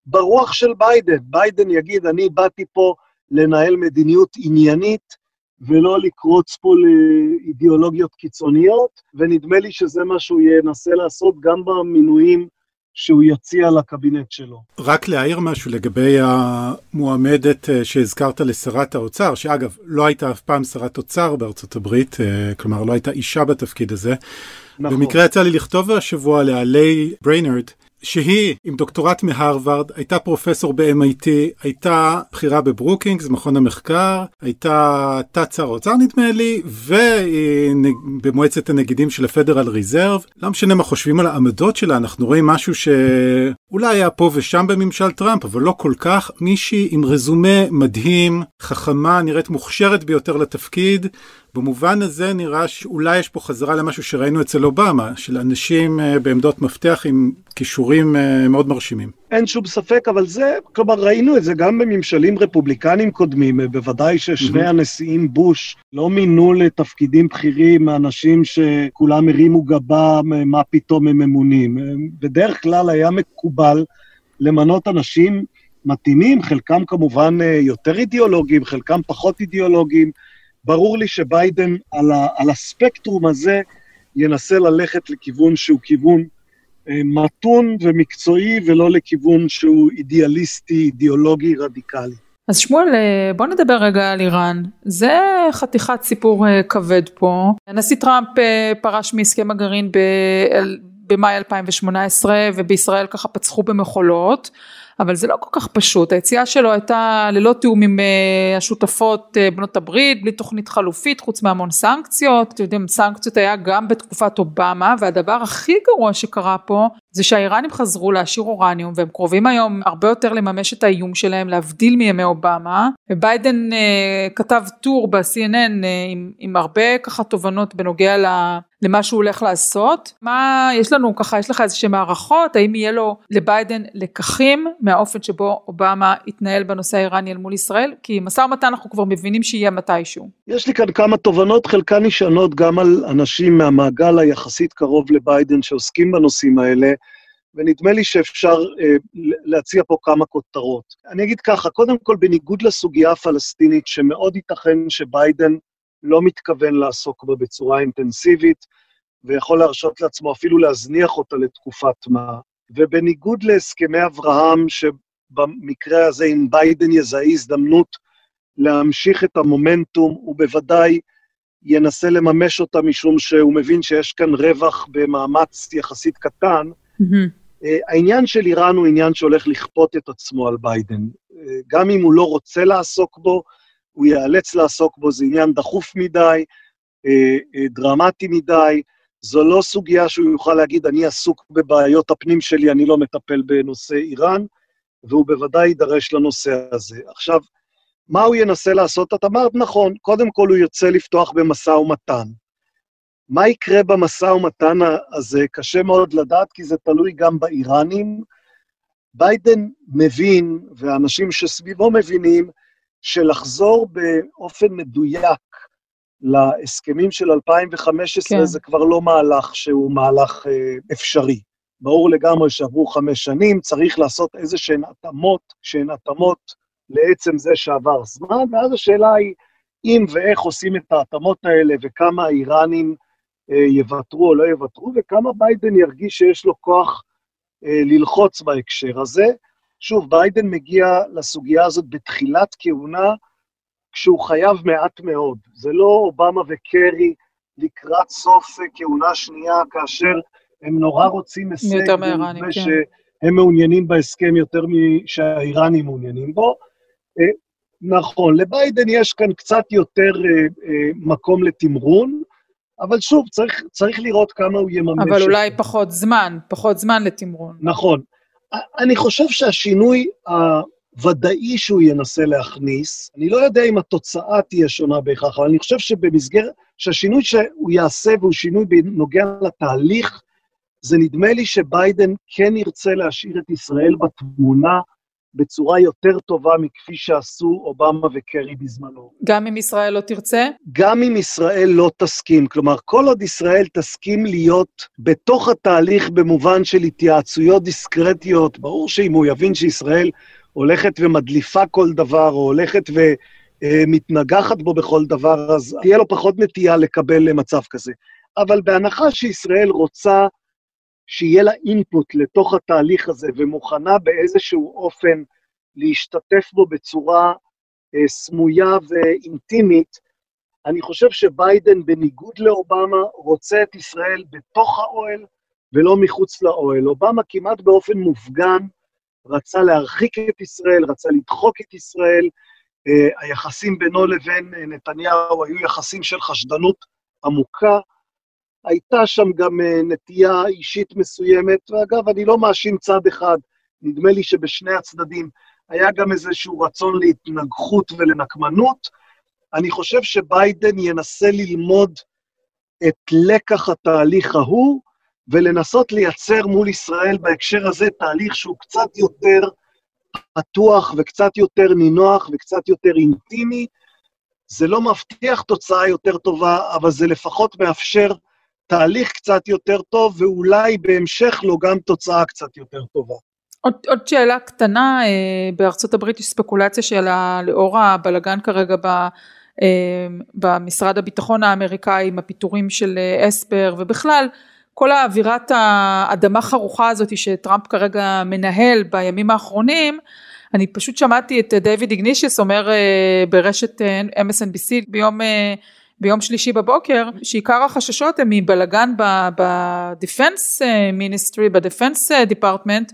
F: ברוח של ביידן. ביידן יגיד, אני באתי פה לנהל מדיניות עניינית, ולא לקרוץ פה לאידיאולוגיות קיצוניות, ונדמה לי שזה מה שהוא ינסה לעשות גם במינויים שהוא יציע לקבינט שלו.
C: רק להעיר משהו לגבי המועמדת אה, שהזכרת לשרת האוצר, שאגב, לא הייתה אף פעם שרת אוצר בארצות הברית, אה, כלומר לא הייתה אישה בתפקיד הזה. נכון. במקרה יצא לי לכתוב השבוע על לייל בריינרד, שהיא עם דוקטורט מהרווארד, הייתה פרופסור ב-MIT, הייתה בכירה בברוקינגס, מכון המחקר, הייתה תת שר האוצר נדמה לי, ובמועצת הנגידים של הפדרל ריזרב. לא משנה מה חושבים על העמדות שלה, אנחנו רואים משהו שאולי היה פה ושם בממשל טראמפ, אבל לא כל כך. מישהי עם רזומה מדהים, חכמה, נראית מוכשרת ביותר לתפקיד. במובן הזה נראה שאולי יש פה חזרה למשהו שראינו אצל אובמה, של אנשים אה, בעמדות מפתח עם כישורים אה, מאוד מרשימים.
F: אין שום ספק, אבל זה, כלומר, ראינו את זה גם בממשלים רפובליקניים קודמים, אה, בוודאי ששני mm-hmm. הנשיאים בוש לא מינו לתפקידים בכירים אנשים שכולם הרימו גבה, מה פתאום הם ממונים. בדרך כלל היה מקובל למנות אנשים מתאימים, חלקם כמובן יותר אידיאולוגיים, חלקם פחות אידיאולוגיים, ברור לי שביידן על, ה, על הספקטרום הזה ינסה ללכת לכיוון שהוא כיוון אה, מתון ומקצועי, ולא לכיוון שהוא אידיאליסטי, אידיאולוגי, רדיקלי.
D: אז שמואל, אה, בוא נדבר רגע על איראן. זה חתיכת סיפור אה, כבד פה. הנשיא טראמפ פרש מהסכם הגרעין במאי 2018, ובישראל ככה פצחו במחולות. אבל זה לא כל כך פשוט, היציאה שלו הייתה ללא תיאום עם uh, השותפות uh, בנות הברית, בלי תוכנית חלופית, חוץ מהמון סנקציות, אתם יודעים, סנקציות היה גם בתקופת אובמה, והדבר הכי גרוע שקרה פה, זה שהאיראנים חזרו להשאיר אורניום, והם קרובים היום הרבה יותר לממש את האיום שלהם, להבדיל מימי אובמה, וביידן uh, כתב טור ב-CNN uh, עם, עם הרבה ככה תובנות בנוגע. למה שהוא הולך לעשות. מה, יש לנו ככה, יש לך איזה שהם הערכות, האם יהיה לו לביידן לקחים מהאופן שבו אובמה התנהל בנושא האיראני אל מול ישראל? כי משא ומתן אנחנו כבר מבינים שיהיה מתישהו.
F: יש לי כאן כמה תובנות, חלקן נשענות גם על אנשים מהמעגל היחסית קרוב לביידן שעוסקים בנושאים האלה. ונדמה לי שאפשר אה, להציע פה כמה כותרות. אני אגיד ככה, קודם כל, בניגוד לסוגיה הפלסטינית, שמאוד ייתכן שביידן לא מתכוון לעסוק בה בצורה אינטנסיבית, ויכול להרשות לעצמו אפילו להזניח אותה לתקופת מה. ובניגוד להסכמי אברהם, שבמקרה הזה, אם ביידן יזהה הזדמנות להמשיך את המומנטום, הוא בוודאי ינסה לממש אותה, משום שהוא מבין שיש כאן רווח במאמץ יחסית קטן. Mm-hmm. העניין של איראן הוא עניין שהולך לכפות את עצמו על ביידן. אה, גם אם הוא לא רוצה לעסוק בו, הוא ייאלץ לעסוק בו, זה עניין דחוף מדי, אה, אה, דרמטי מדי, זו לא סוגיה שהוא יוכל להגיד, אני עסוק בבעיות הפנים שלי, אני לא מטפל בנושא איראן, והוא בוודאי יידרש לנושא הזה. עכשיו, מה הוא ינסה לעשות? את אמרת נכון, קודם כל הוא יוצא לפתוח במשא ומתן. מה יקרה במשא ומתן הזה? קשה מאוד לדעת, כי זה תלוי גם באיראנים. ביידן מבין, ואנשים שסביבו מבינים, שלחזור באופן מדויק להסכמים של 2015 כן. זה כבר לא מהלך שהוא מהלך אה, אפשרי. ברור לגמרי שעברו חמש שנים, צריך לעשות איזה שהן התאמות, שהן התאמות לעצם זה שעבר זמן, ואז השאלה היא אם ואיך עושים את ההתאמות האלה וכמה האיראנים אה, יוותרו או לא יוותרו, וכמה ביידן ירגיש שיש לו כוח אה, ללחוץ בהקשר הזה. שוב, ביידן מגיע לסוגיה הזאת בתחילת כהונה, כשהוא חייב מעט מאוד. זה לא אובמה וקרי לקראת סוף כהונה שנייה, כאשר הם נורא רוצים הישג,
D: יותר מהאיראנים, כן.
F: שהם מעוניינים בהסכם יותר משהאיראנים מעוניינים בו. אה, נכון, לביידן יש כאן קצת יותר אה, אה, מקום לתמרון, אבל שוב, צריך, צריך לראות כמה הוא יממש.
D: אבל אולי. פחות זמן, פחות זמן לתמרון.
F: נכון. אני חושב שהשינוי הוודאי שהוא ינסה להכניס, אני לא יודע אם התוצאה תהיה שונה בהכרח, אבל אני חושב שבמסגרת, שהשינוי שהוא יעשה והוא שינוי בנוגע לתהליך, זה נדמה לי שביידן כן ירצה להשאיר את ישראל בתמונה בצורה יותר טובה מכפי שעשו אובמה וקרי בזמנו.
D: גם אם ישראל לא תרצה?
F: גם אם ישראל לא תסכים. כלומר, כל עוד ישראל תסכים להיות בתוך התהליך במובן של התייעצויות דיסקרטיות, ברור שאם הוא יבין שישראל הולכת ומדליפה כל דבר, או הולכת ומתנגחת בו בכל דבר, אז תהיה לו פחות נטייה לקבל מצב כזה. אבל בהנחה שישראל רוצה שיהיה לה אינפוט לתוך התהליך הזה ומוכנה באיזשהו אופן להשתתף בו בצורה אה, סמויה ואינטימית, אני חושב שביידן, בניגוד לאובמה, רוצה את ישראל בתוך האוהל ולא מחוץ לאוהל. אובמה כמעט באופן מופגן רצה להרחיק את ישראל, רצה לדחוק את ישראל. אה, היחסים בינו לבין אה, נתניהו היו יחסים של חשדנות עמוקה. הייתה שם גם אה, נטייה אישית מסוימת, ואגב, אני לא מאשים צד אחד, נדמה לי שבשני הצדדים היה גם איזשהו רצון להתנגחות ולנקמנות. אני חושב שביידן ינסה ללמוד את לקח התהליך ההוא, ולנסות לייצר מול ישראל בהקשר הזה תהליך שהוא קצת יותר פתוח וקצת יותר נינוח וקצת יותר אינטימי. זה לא מבטיח תוצאה יותר טובה, אבל זה לפחות מאפשר תהליך קצת יותר טוב, ואולי בהמשך לו גם תוצאה קצת יותר טובה.
D: עוד, עוד שאלה קטנה, אה, בארצות הברית יש ספקולציה של לאור הבלגן כרגע ב, אה, במשרד הביטחון האמריקאי עם הפיטורים של אה, אספר ובכלל כל האווירת האדמה חרוכה הזאת שטראמפ כרגע מנהל בימים האחרונים, אני פשוט שמעתי את דיוויד איגנישיוס אומר ברשת MSNBC ביום ביום שלישי בבוקר, שעיקר החששות הם מבלגן ב defense ministry, ב defense department,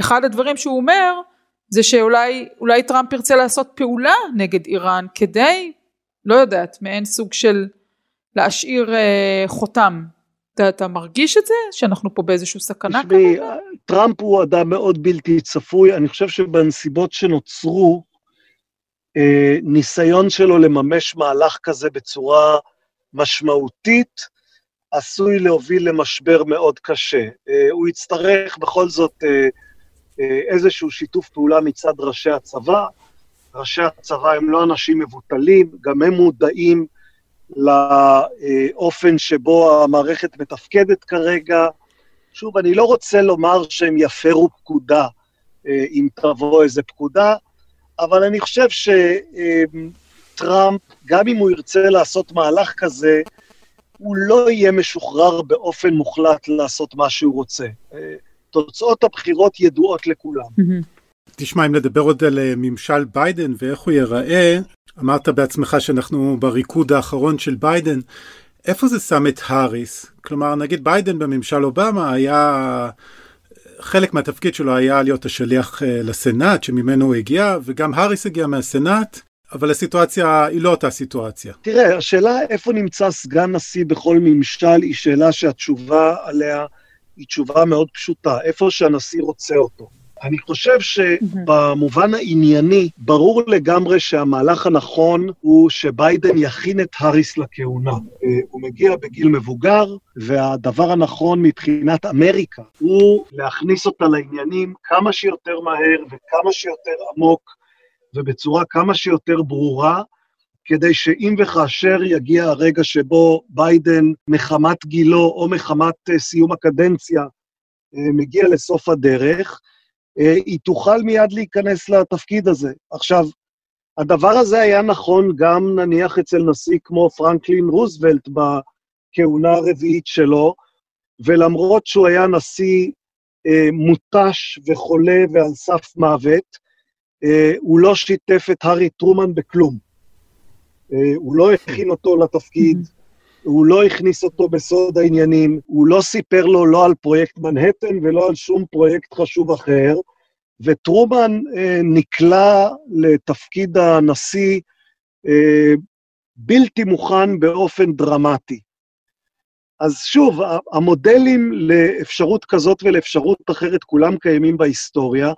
D: אחד הדברים שהוא אומר זה שאולי טראמפ ירצה לעשות פעולה נגד איראן כדי, לא יודעת, מעין סוג של להשאיר אה, חותם. אתה, אתה מרגיש את זה? שאנחנו פה באיזושהי סכנה כרגע?
F: טראמפ הוא אדם מאוד בלתי צפוי, אני חושב שבנסיבות שנוצרו, אה, ניסיון שלו לממש מהלך כזה בצורה משמעותית, עשוי להוביל למשבר מאוד קשה. אה, הוא יצטרך בכל זאת אה, איזשהו שיתוף פעולה מצד ראשי הצבא. ראשי הצבא הם לא אנשים מבוטלים, גם הם מודעים לאופן שבו המערכת מתפקדת כרגע. שוב, אני לא רוצה לומר שהם יפרו פקודה אם תבוא איזה פקודה, אבל אני חושב שטראמפ, גם אם הוא ירצה לעשות מהלך כזה, הוא לא יהיה משוחרר באופן מוחלט לעשות מה שהוא רוצה. תוצאות הבחירות ידועות לכולם.
C: תשמע, אם נדבר עוד על אה, ממשל ביידן ואיך הוא ייראה, אמרת בעצמך שאנחנו בריקוד האחרון של ביידן, איפה זה שם את האריס? כלומר, נגיד ביידן בממשל אובמה היה חלק מהתפקיד שלו היה להיות השליח אה, לסנאט, שממנו הוא הגיע, וגם האריס הגיע מהסנאט, אבל הסיטואציה היא לא אותה סיטואציה.
F: תראה, השאלה איפה נמצא סגן נשיא בכל ממשל היא שאלה שהתשובה עליה היא תשובה מאוד פשוטה, איפה שהנשיא רוצה אותו. אני חושב שבמובן הענייני, ברור לגמרי שהמהלך הנכון הוא שביידן יכין את האריס לכהונה. אה, הוא מגיע בגיל מבוגר, והדבר הנכון מבחינת אמריקה הוא להכניס אותה לעניינים כמה שיותר מהר וכמה שיותר עמוק ובצורה כמה שיותר ברורה, כדי שאם וכאשר יגיע הרגע שבו ביידן, מחמת גילו או מחמת אה, סיום הקדנציה, מגיע לסוף הדרך, היא תוכל מיד להיכנס לתפקיד הזה. עכשיו, הדבר הזה היה נכון גם נניח אצל נשיא כמו פרנקלין רוזוולט בכהונה הרביעית שלו, ולמרות שהוא היה נשיא אה, מותש וחולה ועל סף מוות, אה, הוא לא שיתף את הארי טרומן בכלום. אה, הוא לא הכין אותו לתפקיד, הוא לא הכניס אותו בסוד העניינים, הוא לא סיפר לו לא על פרויקט מנהטן ולא על שום פרויקט חשוב אחר, וטרומן אה, נקלע לתפקיד הנשיא אה, בלתי מוכן באופן דרמטי. אז שוב, המודלים לאפשרות כזאת ולאפשרות אחרת, כולם קיימים בהיסטוריה.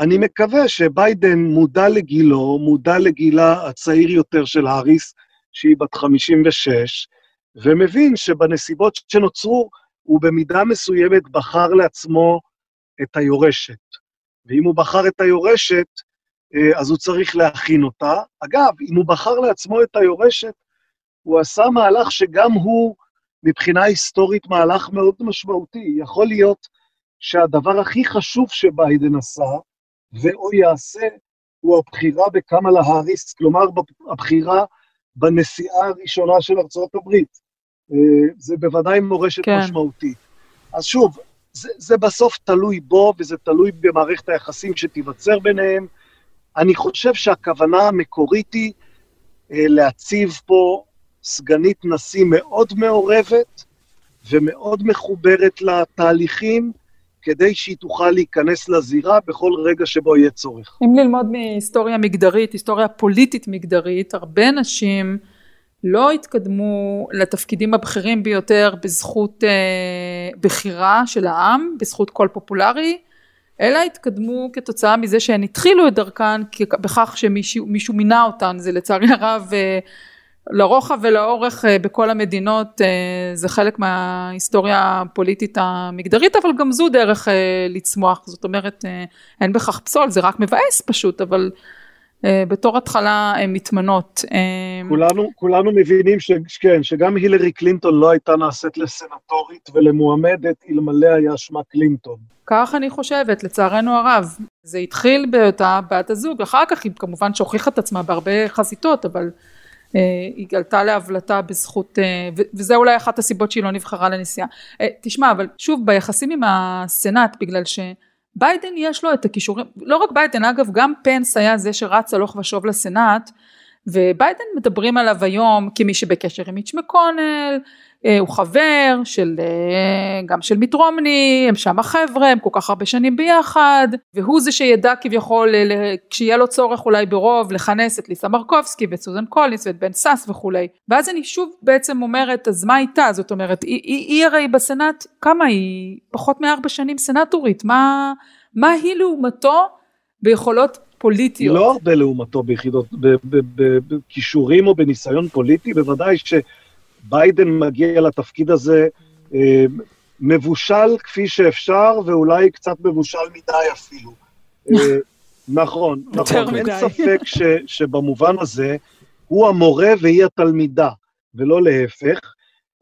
F: אני מקווה שביידן מודע לגילו, מודע לגילה הצעיר יותר של האריס, שהיא בת 56, ומבין שבנסיבות שנוצרו, הוא במידה מסוימת בחר לעצמו את היורשת. ואם הוא בחר את היורשת, אה, אז הוא צריך להכין אותה. אגב, אם הוא בחר לעצמו את היורשת, הוא עשה מהלך שגם הוא, מבחינה היסטורית, מהלך מאוד משמעותי. יכול להיות שהדבר הכי חשוב שביידן עשה, ואו יעשה, הוא הבחירה בקמאלה האריס, כלומר, הבחירה בנשיאה הראשונה של ארצות הברית. אה, זה בוודאי מורשת כן. משמעותית. אז שוב, זה, זה בסוף תלוי בו, וזה תלוי במערכת היחסים שתיווצר ביניהם. אני חושב שהכוונה המקורית היא אה, להציב פה סגנית נשיא מאוד מעורבת ומאוד מחוברת לתהליכים, כדי שהיא תוכל להיכנס לזירה בכל רגע שבו יהיה צורך.
D: אם ללמוד מהיסטוריה מגדרית, היסטוריה פוליטית מגדרית, הרבה נשים לא התקדמו לתפקידים הבכירים ביותר בזכות אה, בחירה של העם, בזכות קול פופולרי, אלא התקדמו כתוצאה מזה שהן התחילו את דרכן בכך שמישהו מינה אותן, זה לצערי הרב אה, לרוחב ולאורך אה, בכל המדינות אה, זה חלק מההיסטוריה הפוליטית המגדרית אבל גם זו דרך אה, לצמוח. זאת אומרת אה, אין בכך פסול זה רק מבאס פשוט אבל בתור התחלה הן מתמנות.
F: אה, כולנו, כולנו מבינים ש, כן, שגם הילרי קלינטון לא הייתה נעשית לסנטורית ולמועמדת אלמלא היה שמה קלינטון.
D: כך אני חושבת, לצערנו הרב. זה התחיל באותה בת הזוג, אחר כך היא כמובן שהוכיחה את עצמה בהרבה חזיתות, אבל אה, היא עלתה להבלטה בזכות, אה, וזה אולי אחת הסיבות שהיא לא נבחרה לנשיאה. אה, תשמע, אבל שוב, ביחסים עם הסנאט, בגלל ש... ביידן יש לו את הכישורים, לא רק ביידן אגב גם פנס היה זה שרץ הלוך ושוב לסנאט וביידן מדברים עליו היום כמי שבקשר עם מיץ' מקונל, הוא חבר של, אה, גם של מיט רומני, הם שם החבר'ה, הם כל כך הרבה שנים ביחד, והוא זה שידע כביכול, כשיהיה לו צורך אולי ברוב, לכנס את ליסה מורקובסקי ואת סוזן קולינס ואת בן סאס וכולי. ואז אני שוב בעצם אומרת, אז מה איתה? זאת אומרת, היא, היא, היא הרי בסנאט, כמה היא? פחות מארבע שנים סנאטורית, מה, מה היא לעומתו ביכולות פוליטיות?
F: לא הרבה לעומתו ביחידות, בכישורים או בניסיון פוליטי, בוודאי ש... ביידן מגיע לתפקיד הזה אה, מבושל כפי שאפשר, ואולי קצת מבושל מדי אפילו. אה, נכון, (laughs) נכון, אין ספק ש, שבמובן הזה הוא המורה והיא התלמידה, ולא להפך.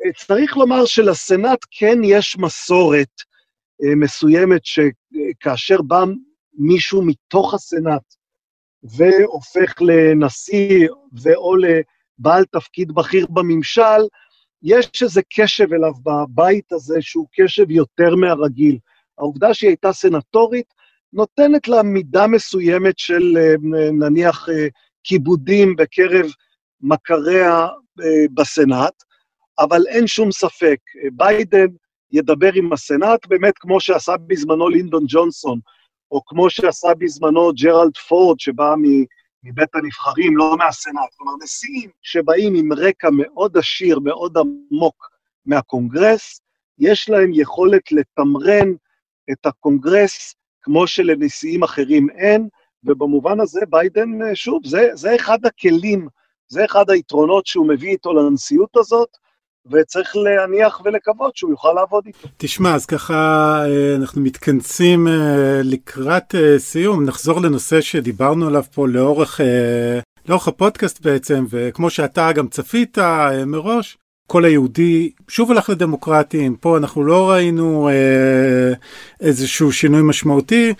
F: אה, צריך לומר שלסנאט כן יש מסורת מסוימת שכאשר בא מישהו מתוך הסנאט והופך לנשיא ואו בעל תפקיד בכיר בממשל, יש איזה קשב אליו בבית הזה שהוא קשב יותר מהרגיל. העובדה שהיא הייתה סנטורית נותנת לה מידה מסוימת של אה, נניח אה, כיבודים בקרב מכריה אה, בסנאט, אבל אין שום ספק, ביידן ידבר עם הסנאט באמת כמו שעשה בזמנו לינדון ג'ונסון, או כמו שעשה בזמנו ג'רלד פורד, שבא מבית הנבחרים, לא מהסנאט. כלומר, נשיאים שבאים עם רקע מאוד עשיר, מאוד עמוק מהקונגרס, יש להם יכולת לתמרן את הקונגרס כמו שלנשיאים אחרים אין, ובמובן הזה ביידן, שוב, זה, זה אחד הכלים, זה אחד היתרונות שהוא מביא איתו לנשיאות הזאת, וצריך להניח ולקוות שהוא יוכל לעבוד איתו.
C: תשמע, אז ככה אה, אנחנו מתכנסים אה, לקראת אה, סיום, נחזור לנושא שדיברנו עליו פה לאורך, לאורך הפודקאסט בעצם, וכמו שאתה גם צפית מראש, כל היהודי שוב הלך לדמוקרטים, פה אנחנו לא ראינו אה, איזשהו שינוי משמעותי,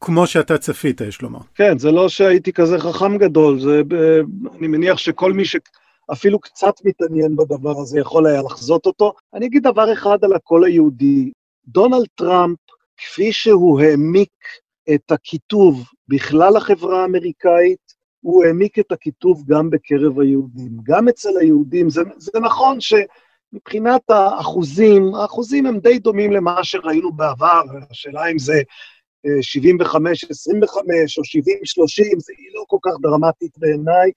C: כמו שאתה צפית, יש לומר.
F: כן, זה לא שהייתי כזה חכם גדול, זה, אני מניח שכל מי שאפילו קצת מתעניין בדבר הזה יכול היה לחזות אותו. אני אגיד דבר אחד על הקול היהודי. דונלד טראמפ, כפי שהוא העמיק את הקיטוב בכלל החברה האמריקאית, הוא העמיק את הקיטוב גם בקרב היהודים. גם אצל היהודים, זה, זה נכון שמבחינת האחוזים, האחוזים הם די דומים למה שראינו בעבר, השאלה אם זה 75, 25 או 70, 30, זה לא כל כך דרמטית בעיניי.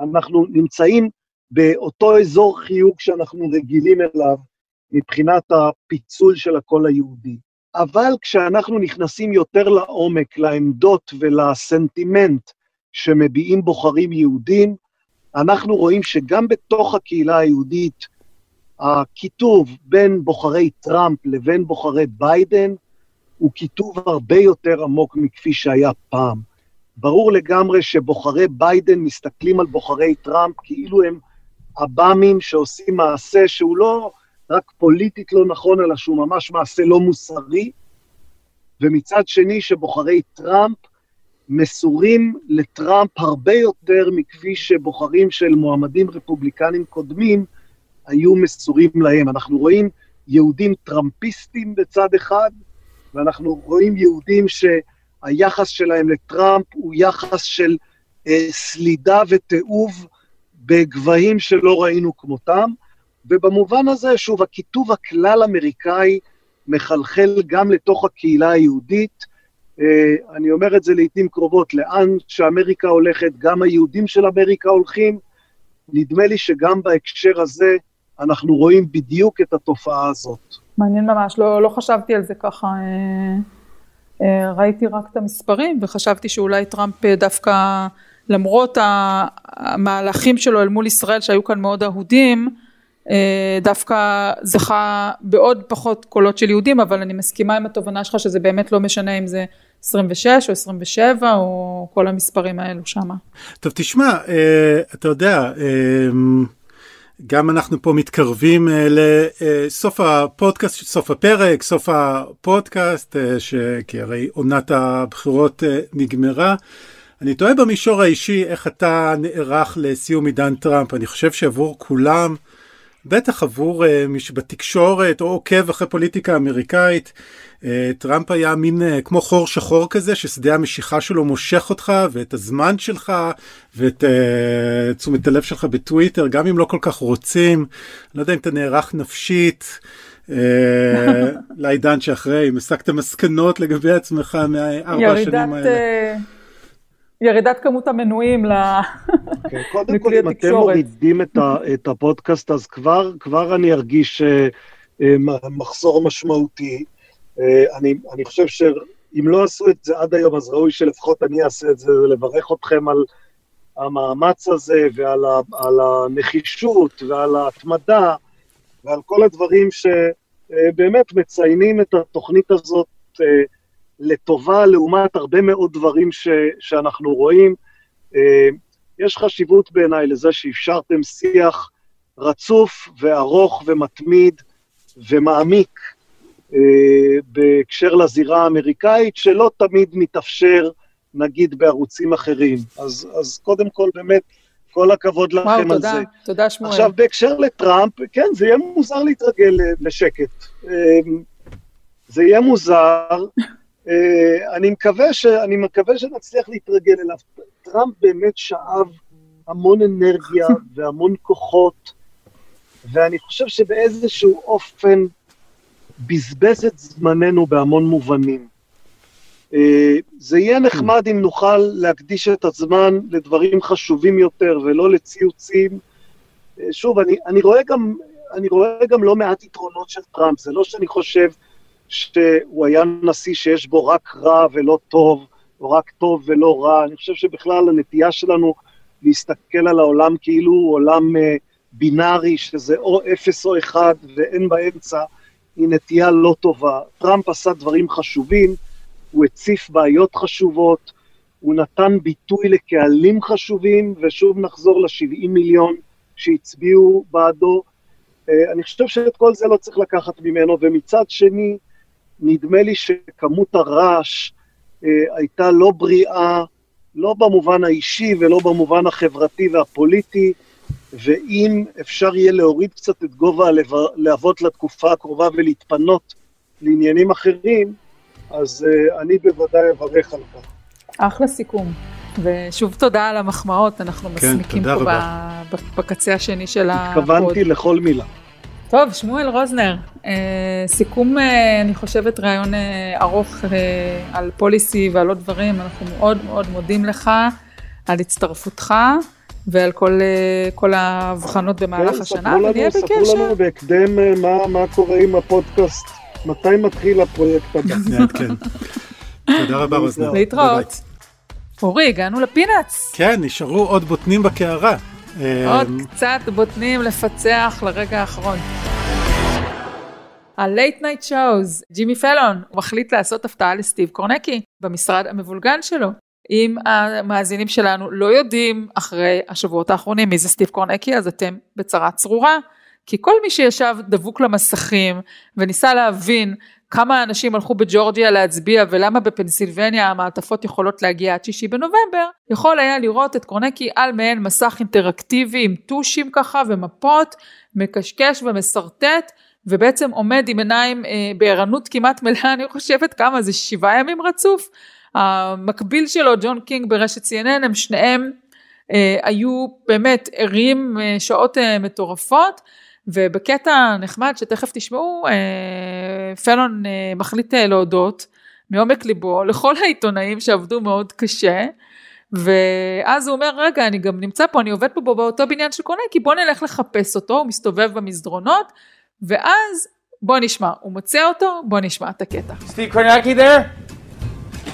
F: אנחנו נמצאים באותו אזור חיוג שאנחנו רגילים אליו מבחינת הפיצול של הקול היהודי. אבל כשאנחנו נכנסים יותר לעומק, לעמדות ולסנטימנט שמביעים בוחרים יהודים, אנחנו רואים שגם בתוך הקהילה היהודית, הקיטוב בין בוחרי טראמפ לבין בוחרי ביידן הוא קיטוב הרבה יותר עמוק מכפי שהיה פעם. ברור לגמרי שבוחרי ביידן מסתכלים על בוחרי טראמפ כאילו הם עב"מים שעושים מעשה שהוא לא רק פוליטית לא נכון, אלא שהוא ממש מעשה לא מוסרי, ומצד שני שבוחרי טראמפ מסורים לטראמפ הרבה יותר מכפי שבוחרים של מועמדים רפובליקנים קודמים היו מסורים להם. אנחנו רואים יהודים טראמפיסטים בצד אחד, ואנחנו רואים יהודים שהיחס שלהם לטראמפ הוא יחס של אה, סלידה ותיעוב בגבהים שלא ראינו כמותם, ובמובן הזה, שוב, הקיטוב הכלל-אמריקאי מחלחל גם לתוך הקהילה היהודית. אה, אני אומר את זה לעיתים קרובות, לאן שאמריקה הולכת, גם היהודים של אמריקה הולכים. נדמה לי שגם בהקשר הזה אנחנו רואים בדיוק את התופעה הזאת.
D: מעניין ממש, לא, לא חשבתי על זה ככה, אה, אה, ראיתי רק את המספרים וחשבתי שאולי טראמפ דווקא למרות המהלכים שלו אל מול ישראל שהיו כאן מאוד אהודים, אה, דווקא זכה בעוד פחות קולות של יהודים, אבל אני מסכימה עם התובנה שלך שזה באמת לא משנה אם זה 26 או 27 או כל המספרים האלו שמה.
C: טוב תשמע, אתה יודע, גם אנחנו פה מתקרבים לסוף הפודקאסט, סוף הפרק, סוף הפודקאסט, ש... כי הרי עונת הבחירות נגמרה. אני תוהה במישור האישי איך אתה נערך לסיום עידן טראמפ. אני חושב שעבור כולם, בטח עבור uh, מי שבתקשורת או עוקב אחרי פוליטיקה אמריקאית, אה, טראמפ היה מין אה, כמו חור שחור כזה, ששדה המשיכה שלו מושך אותך ואת הזמן שלך ואת uh, תשומת הלב שלך בטוויטר, גם אם לא כל כך רוצים. לא יודע אם אתה נערך נפשית. uh, (laughs) לעידן שאחרי, אם הסקת מסקנות לגבי עצמך מהארבע השנים האלה.
D: ירידת כמות המנויים לכלי
F: כן, קודם כל, אם אתם מורידים את הפודקאסט, אז כבר אני ארגיש מחסור משמעותי. אה, אני, אני חושב שאם לא עשו את זה עד היום, אז ראוי שלפחות אני אעשה את זה, לברך אתכם על המאמץ הזה ועל ה, על הנחישות ועל ההתמדה ועל כל הדברים שבאמת מציינים את התוכנית הזאת אה, לטובה לעומת הרבה מאוד דברים ש, שאנחנו רואים. אה, יש חשיבות בעיניי לזה שאפשרתם שיח רצוף וארוך ומתמיד ומעמיק אה, בהקשר לזירה האמריקאית, שלא תמיד מתאפשר, נגיד, בערוצים אחרים. אז, אז קודם כל, באמת, כל הכבוד לכם וואו,
D: על
F: תודה,
D: זה. תודה, שמואל.
F: עכשיו, בהקשר לטראמפ, כן, זה יהיה מוזר להתרגל לשקט. אה, זה יהיה מוזר. אה, אני מקווה, ש, אני מקווה שנצליח להתרגל אליו. טראמפ באמת שאב המון אנרגיה (laughs) והמון כוחות, ואני חושב שבאיזשהו אופן בזבז את זמננו בהמון מובנים. אה, זה יהיה נחמד אם נוכל להקדיש את הזמן לדברים חשובים יותר ולא לציוצים. אה, שוב, אני, אני, רואה גם, אני רואה גם לא מעט יתרונות של טראמפ, זה לא שאני חושב שהוא היה נשיא שיש בו רק רע ולא טוב, או רק טוב ולא רע, אני חושב שבכלל הנטייה שלנו להסתכל על העולם כאילו הוא עולם uh, בינארי, שזה או אפס או אחד ואין באמצע, היא נטייה לא טובה. טראמפ עשה דברים חשובים, הוא הציף בעיות חשובות, הוא נתן ביטוי לקהלים חשובים, ושוב נחזור ל-70 מיליון שהצביעו בעדו. אני חושב שאת כל זה לא צריך לקחת ממנו, ומצד שני, נדמה לי שכמות הרעש הייתה לא בריאה, לא במובן האישי ולא במובן החברתי והפוליטי, ואם אפשר יהיה להוריד קצת את גובה הלהבות לתקופה הקרובה ולהתפנות לעניינים אחרים, אז uh, אני בוודאי אברך על כך.
D: אחלה סיכום. ושוב תודה על המחמאות, אנחנו כן, מסמיקים פה רבה. בקצה השני של
F: הפוד. התכוונתי לכל מילה.
D: טוב, שמואל רוזנר, אה, סיכום, אה, אני חושבת, ראיון אה, ארוך אה, על פוליסי ועל עוד דברים, אנחנו מאוד מאוד מודים לך על הצטרפותך. ועל כל, אה, כל ההבחנות במהלך כן, השנה, ונהיה בקשר.
F: ספרו לנו בהקדם אה, מה, מה קורה עם הפודקאסט, מתי מתחיל הפרויקט הבא. (laughs)
C: כן. תודה רבה רוזנר.
D: להתראות. אורי, הגענו לפינאץ.
C: כן, נשארו עוד בוטנים בקערה.
D: עוד אמ, קצת בוטנים לפצח לרגע האחרון. ה-Late Night Shows, ג'ימי פלון, הוא מחליט לעשות הפתעה לסטיב קורנקי במשרד המבולגן שלו. אם המאזינים שלנו לא יודעים אחרי השבועות האחרונים מי זה סטיב קורנקי, אז אתם בצרה צרורה. כי כל מי שישב דבוק למסכים וניסה להבין כמה אנשים הלכו בג'ורג'יה להצביע ולמה בפנסילבניה המעטפות יכולות להגיע עד שישי בנובמבר, יכול היה לראות את קורנקי על מעין מסך אינטראקטיבי עם טושים ככה ומפות, מקשקש ומסרטט ובעצם עומד עם עיניים אה, בערנות כמעט מלאה, אני חושבת כמה זה שבעה ימים רצוף. המקביל שלו, ג'ון קינג ברשת CNN, הם שניהם אה, היו באמת ערים אה, שעות אה, מטורפות. ובקטע נחמד שתכף תשמעו, אה, פלון אה, מחליט אה, להודות מעומק ליבו לכל העיתונאים שעבדו מאוד קשה. ואז הוא אומר, רגע, אני גם נמצא פה, אני עובד פה באותו בניין של קונקי, בוא נלך לחפש אותו, הוא מסתובב במסדרונות, ואז בוא נשמע, הוא מוצא אותו, בוא נשמע את הקטע.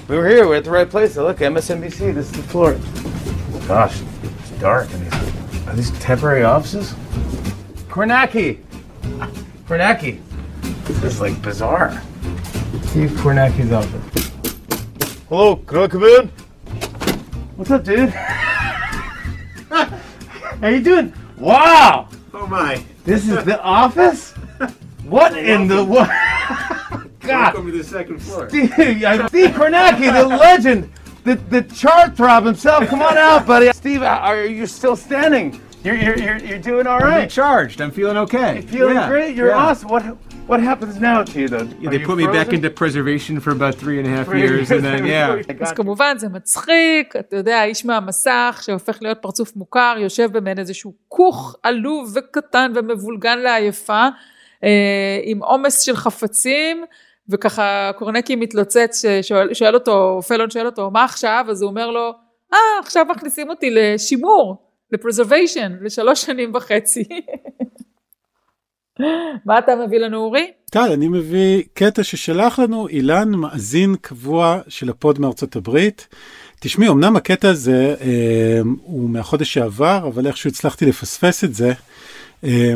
G: We were here, we're at the right place. Look, MSNBC, this is the floor. Gosh, it's dark. Are these temporary offices? Kornacki! Kornacki! This is like bizarre. Steve Kornacki's office. Hello, can I come in? What's up, dude? (laughs) How you doing? Wow!
H: Oh my.
G: This is the office? (laughs) What in the what? (laughs)
H: God. Welcome to the second floor.
G: Steve, Steve Kornacki, the legend, the, the chart throb himself. Come on out, buddy. Steve, are you still standing? You're, you're, you're, you're doing all right.
H: I'm recharged. I'm feeling okay.
G: You're feeling yeah. great. You're yeah. awesome. What what happens now to you though?
H: Yeah, they put me back into preservation for about three and a half years, and then yeah.
D: אז כמובן זה מצחיק, אתה יודע, האיש מהמסך שהופך להיות פרצוף מוכר, יושב במעין איזשהו כוך עלוב וקטן ומבולגן לעייפה, אה, עם עומס של חפצים. וככה קורנקי מתלוצץ, שואל, שואל אותו, פלון שואל אותו, מה עכשיו? אז הוא אומר לו, אה, עכשיו מכניסים אותי לשימור. לפרזרוויישן, לשלוש שנים וחצי. מה אתה מביא לנו אורי?
C: טל, אני מביא קטע ששלח לנו אילן מאזין קבוע של הפוד מארצות הברית. תשמעי, אמנם הקטע הזה אה, הוא מהחודש שעבר, אבל איכשהו הצלחתי לפספס את זה. אה,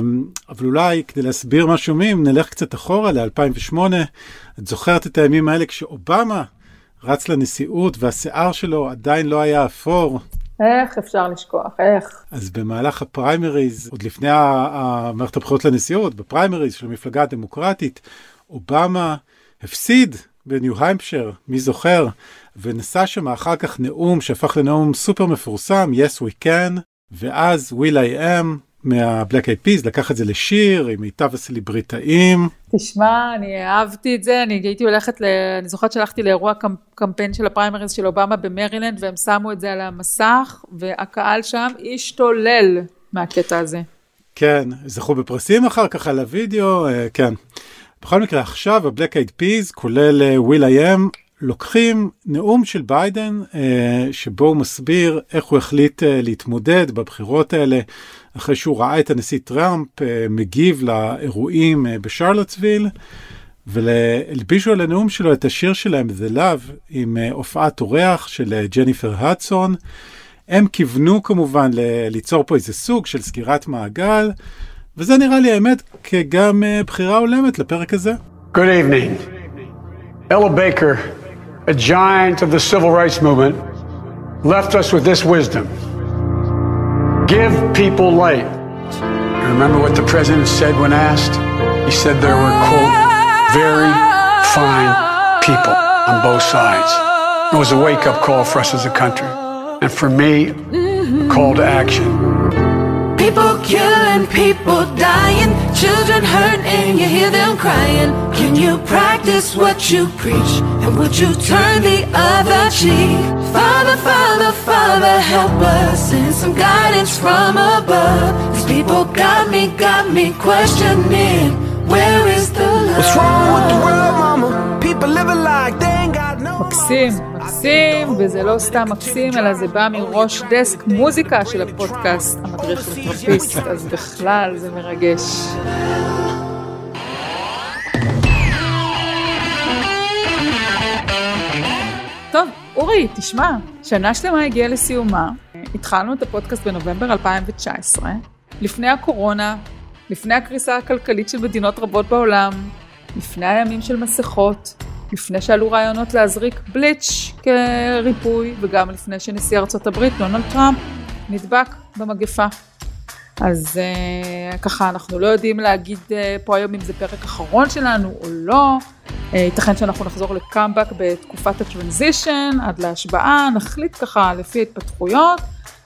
C: אבל אולי כדי להסביר מה שומעים, נלך קצת אחורה ל-2008. את זוכרת את הימים האלה כשאובמה רץ לנשיאות והשיער שלו עדיין לא היה אפור,
D: איך אפשר לשכוח, איך?
C: אז במהלך הפריימריז, עוד לפני מערכת הבחירות לנשיאות, בפריימריז של המפלגה הדמוקרטית, אובמה הפסיד בניו היימפשר, מי זוכר? ונשא שם אחר כך נאום שהפך לנאום סופר מפורסם, Yes We Can, ואז will.i.am, מה Black Eyed Peas, לקח את זה לשיר עם מיטב הסליבריטאים.
D: תשמע, אני אהבתי את זה, אני הייתי הולכת, ל... אני זוכרת שהלכתי לאירוע קמפ... קמפיין של הפריימריז של אובמה במרילנד, והם שמו את זה על המסך, והקהל שם השתולל מהקטע הזה.
C: כן, זכו בפרסים אחר כך על הוידאו, אה, כן. בכל מקרה, עכשיו ה Black Eyed Peas, כולל will.i.am, לוקחים נאום של ביידן, אה, שבו הוא מסביר איך הוא החליט אה, להתמודד בבחירות האלה. אחרי שהוא ראה את הנשיא טראמפ אה, מגיב לאירועים אה, בשרלוטסוויל, והלבישו על הנאום שלו את השיר שלהם, The Love, עם אה, הופעת אורח של ג'ניפר הדסון. הם כיוונו כמובן ליצור פה איזה סוג של סגירת מעגל, וזה נראה לי האמת כגם בחירה הולמת לפרק הזה.
I: Good evening. Ella Baker, a giant of the civil rights movement, left us with this wisdom. Give people light. Remember what the president said when asked? He said there were, quote, very fine people on both sides. It was a wake up call for us as a country. And for me, a call to action.
J: People killing, people dying, children hurt and you hear them crying. Can you practice what you preach? And would you turn the other cheek? Father, Father, Father, help us. Send some guidance from above. These people got me, got me questioning. Where is the love?
K: What's wrong with the world, mama? People living like they ain't got no.
D: מקסים, מקסים, וזה לא סתם מקסים, אלא זה בא מראש דסק מוזיקה של הפודקאסט, המדריך לטרפיסט, אז בכלל זה מרגש. טוב, אורי, תשמע, שנה שלמה הגיעה לסיומה. התחלנו את הפודקאסט בנובמבר 2019, לפני הקורונה, לפני הקריסה הכלכלית של מדינות רבות בעולם, לפני הימים של מסכות, לפני שעלו רעיונות להזריק בליץ' כריפוי, וגם לפני שנשיא ארצות הברית, דונלד טראמפ, נדבק במגפה. אז uh, ככה, אנחנו לא יודעים להגיד uh, פה היום אם זה פרק אחרון שלנו או לא. Uh, ייתכן שאנחנו נחזור לקאמבק בתקופת הטרנזישן, עד להשבעה, נחליט ככה לפי ההתפתחויות.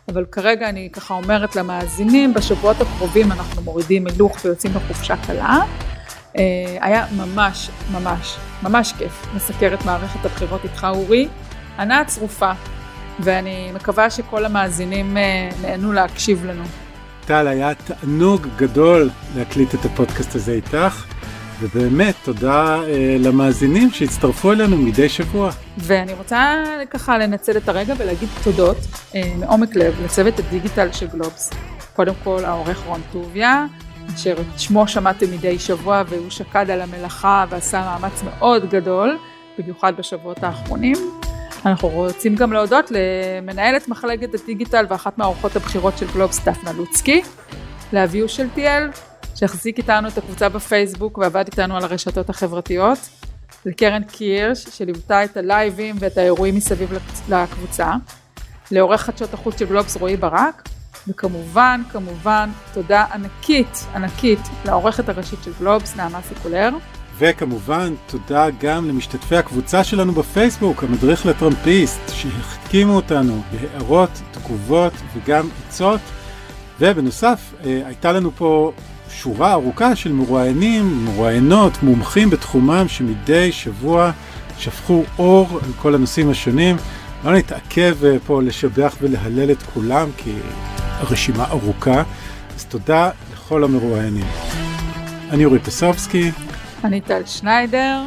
D: אבל כרגע אני ככה אומרת למאזינים, בשבועות הקרובים אנחנו מורידים הילוך ויוצאים לחופשה קלה. Uh, היה ממש, ממש, ממש כיף לסקר את מערכת הבחירות איתך אורי. ענה צרופה, ואני מקווה שכל המאזינים uh, נהנו להקשיב לנו.
C: טל, היה תענוג גדול להקליט את הפודקאסט הזה איתך, ובאמת תודה אה, למאזינים שהצטרפו אלינו מדי שבוע.
D: ואני רוצה ככה לנצל את הרגע ולהגיד תודות אה, מעומק לב לצוות הדיגיטל של גלובס. קודם כל העורך רון טוביה, אשר את שמו שמעתם מדי שבוע והוא שקד על המלאכה ועשה מאמץ מאוד גדול, במיוחד בשבועות האחרונים. אנחנו רוצים גם להודות למנהלת מחלקת הדיגיטל ואחת מהעורכות הבכירות של גלובס, דפנה לוצקי, לאביהו שלטיאל, שהחזיק איתנו את הקבוצה בפייסבוק ועבד איתנו על הרשתות החברתיות, לקרן קירש, שליוותה את הלייבים ואת האירועים מסביב לקבוצה, לעורך חדשות החוץ של גלובס רועי ברק, וכמובן, כמובן, תודה ענקית, ענקית, לעורכת הראשית של גלובס, נעמה סיקולר.
C: וכמובן, תודה גם למשתתפי הקבוצה שלנו בפייסבוק, המדריך לטראמפיסט, שהחכימו אותנו בהערות, תגובות וגם עצות. ובנוסף, הייתה לנו פה שורה ארוכה של מרואיינים, מרואיינות, מומחים בתחומם, שמדי שבוע שפכו אור על כל הנושאים השונים. לא נתעכב פה לשבח ולהלל את כולם, כי הרשימה ארוכה. אז תודה לכל המרואיינים. אני אורי פסובסקי.
D: אני טל שניידר,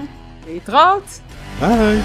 D: להתראות.
C: ביי.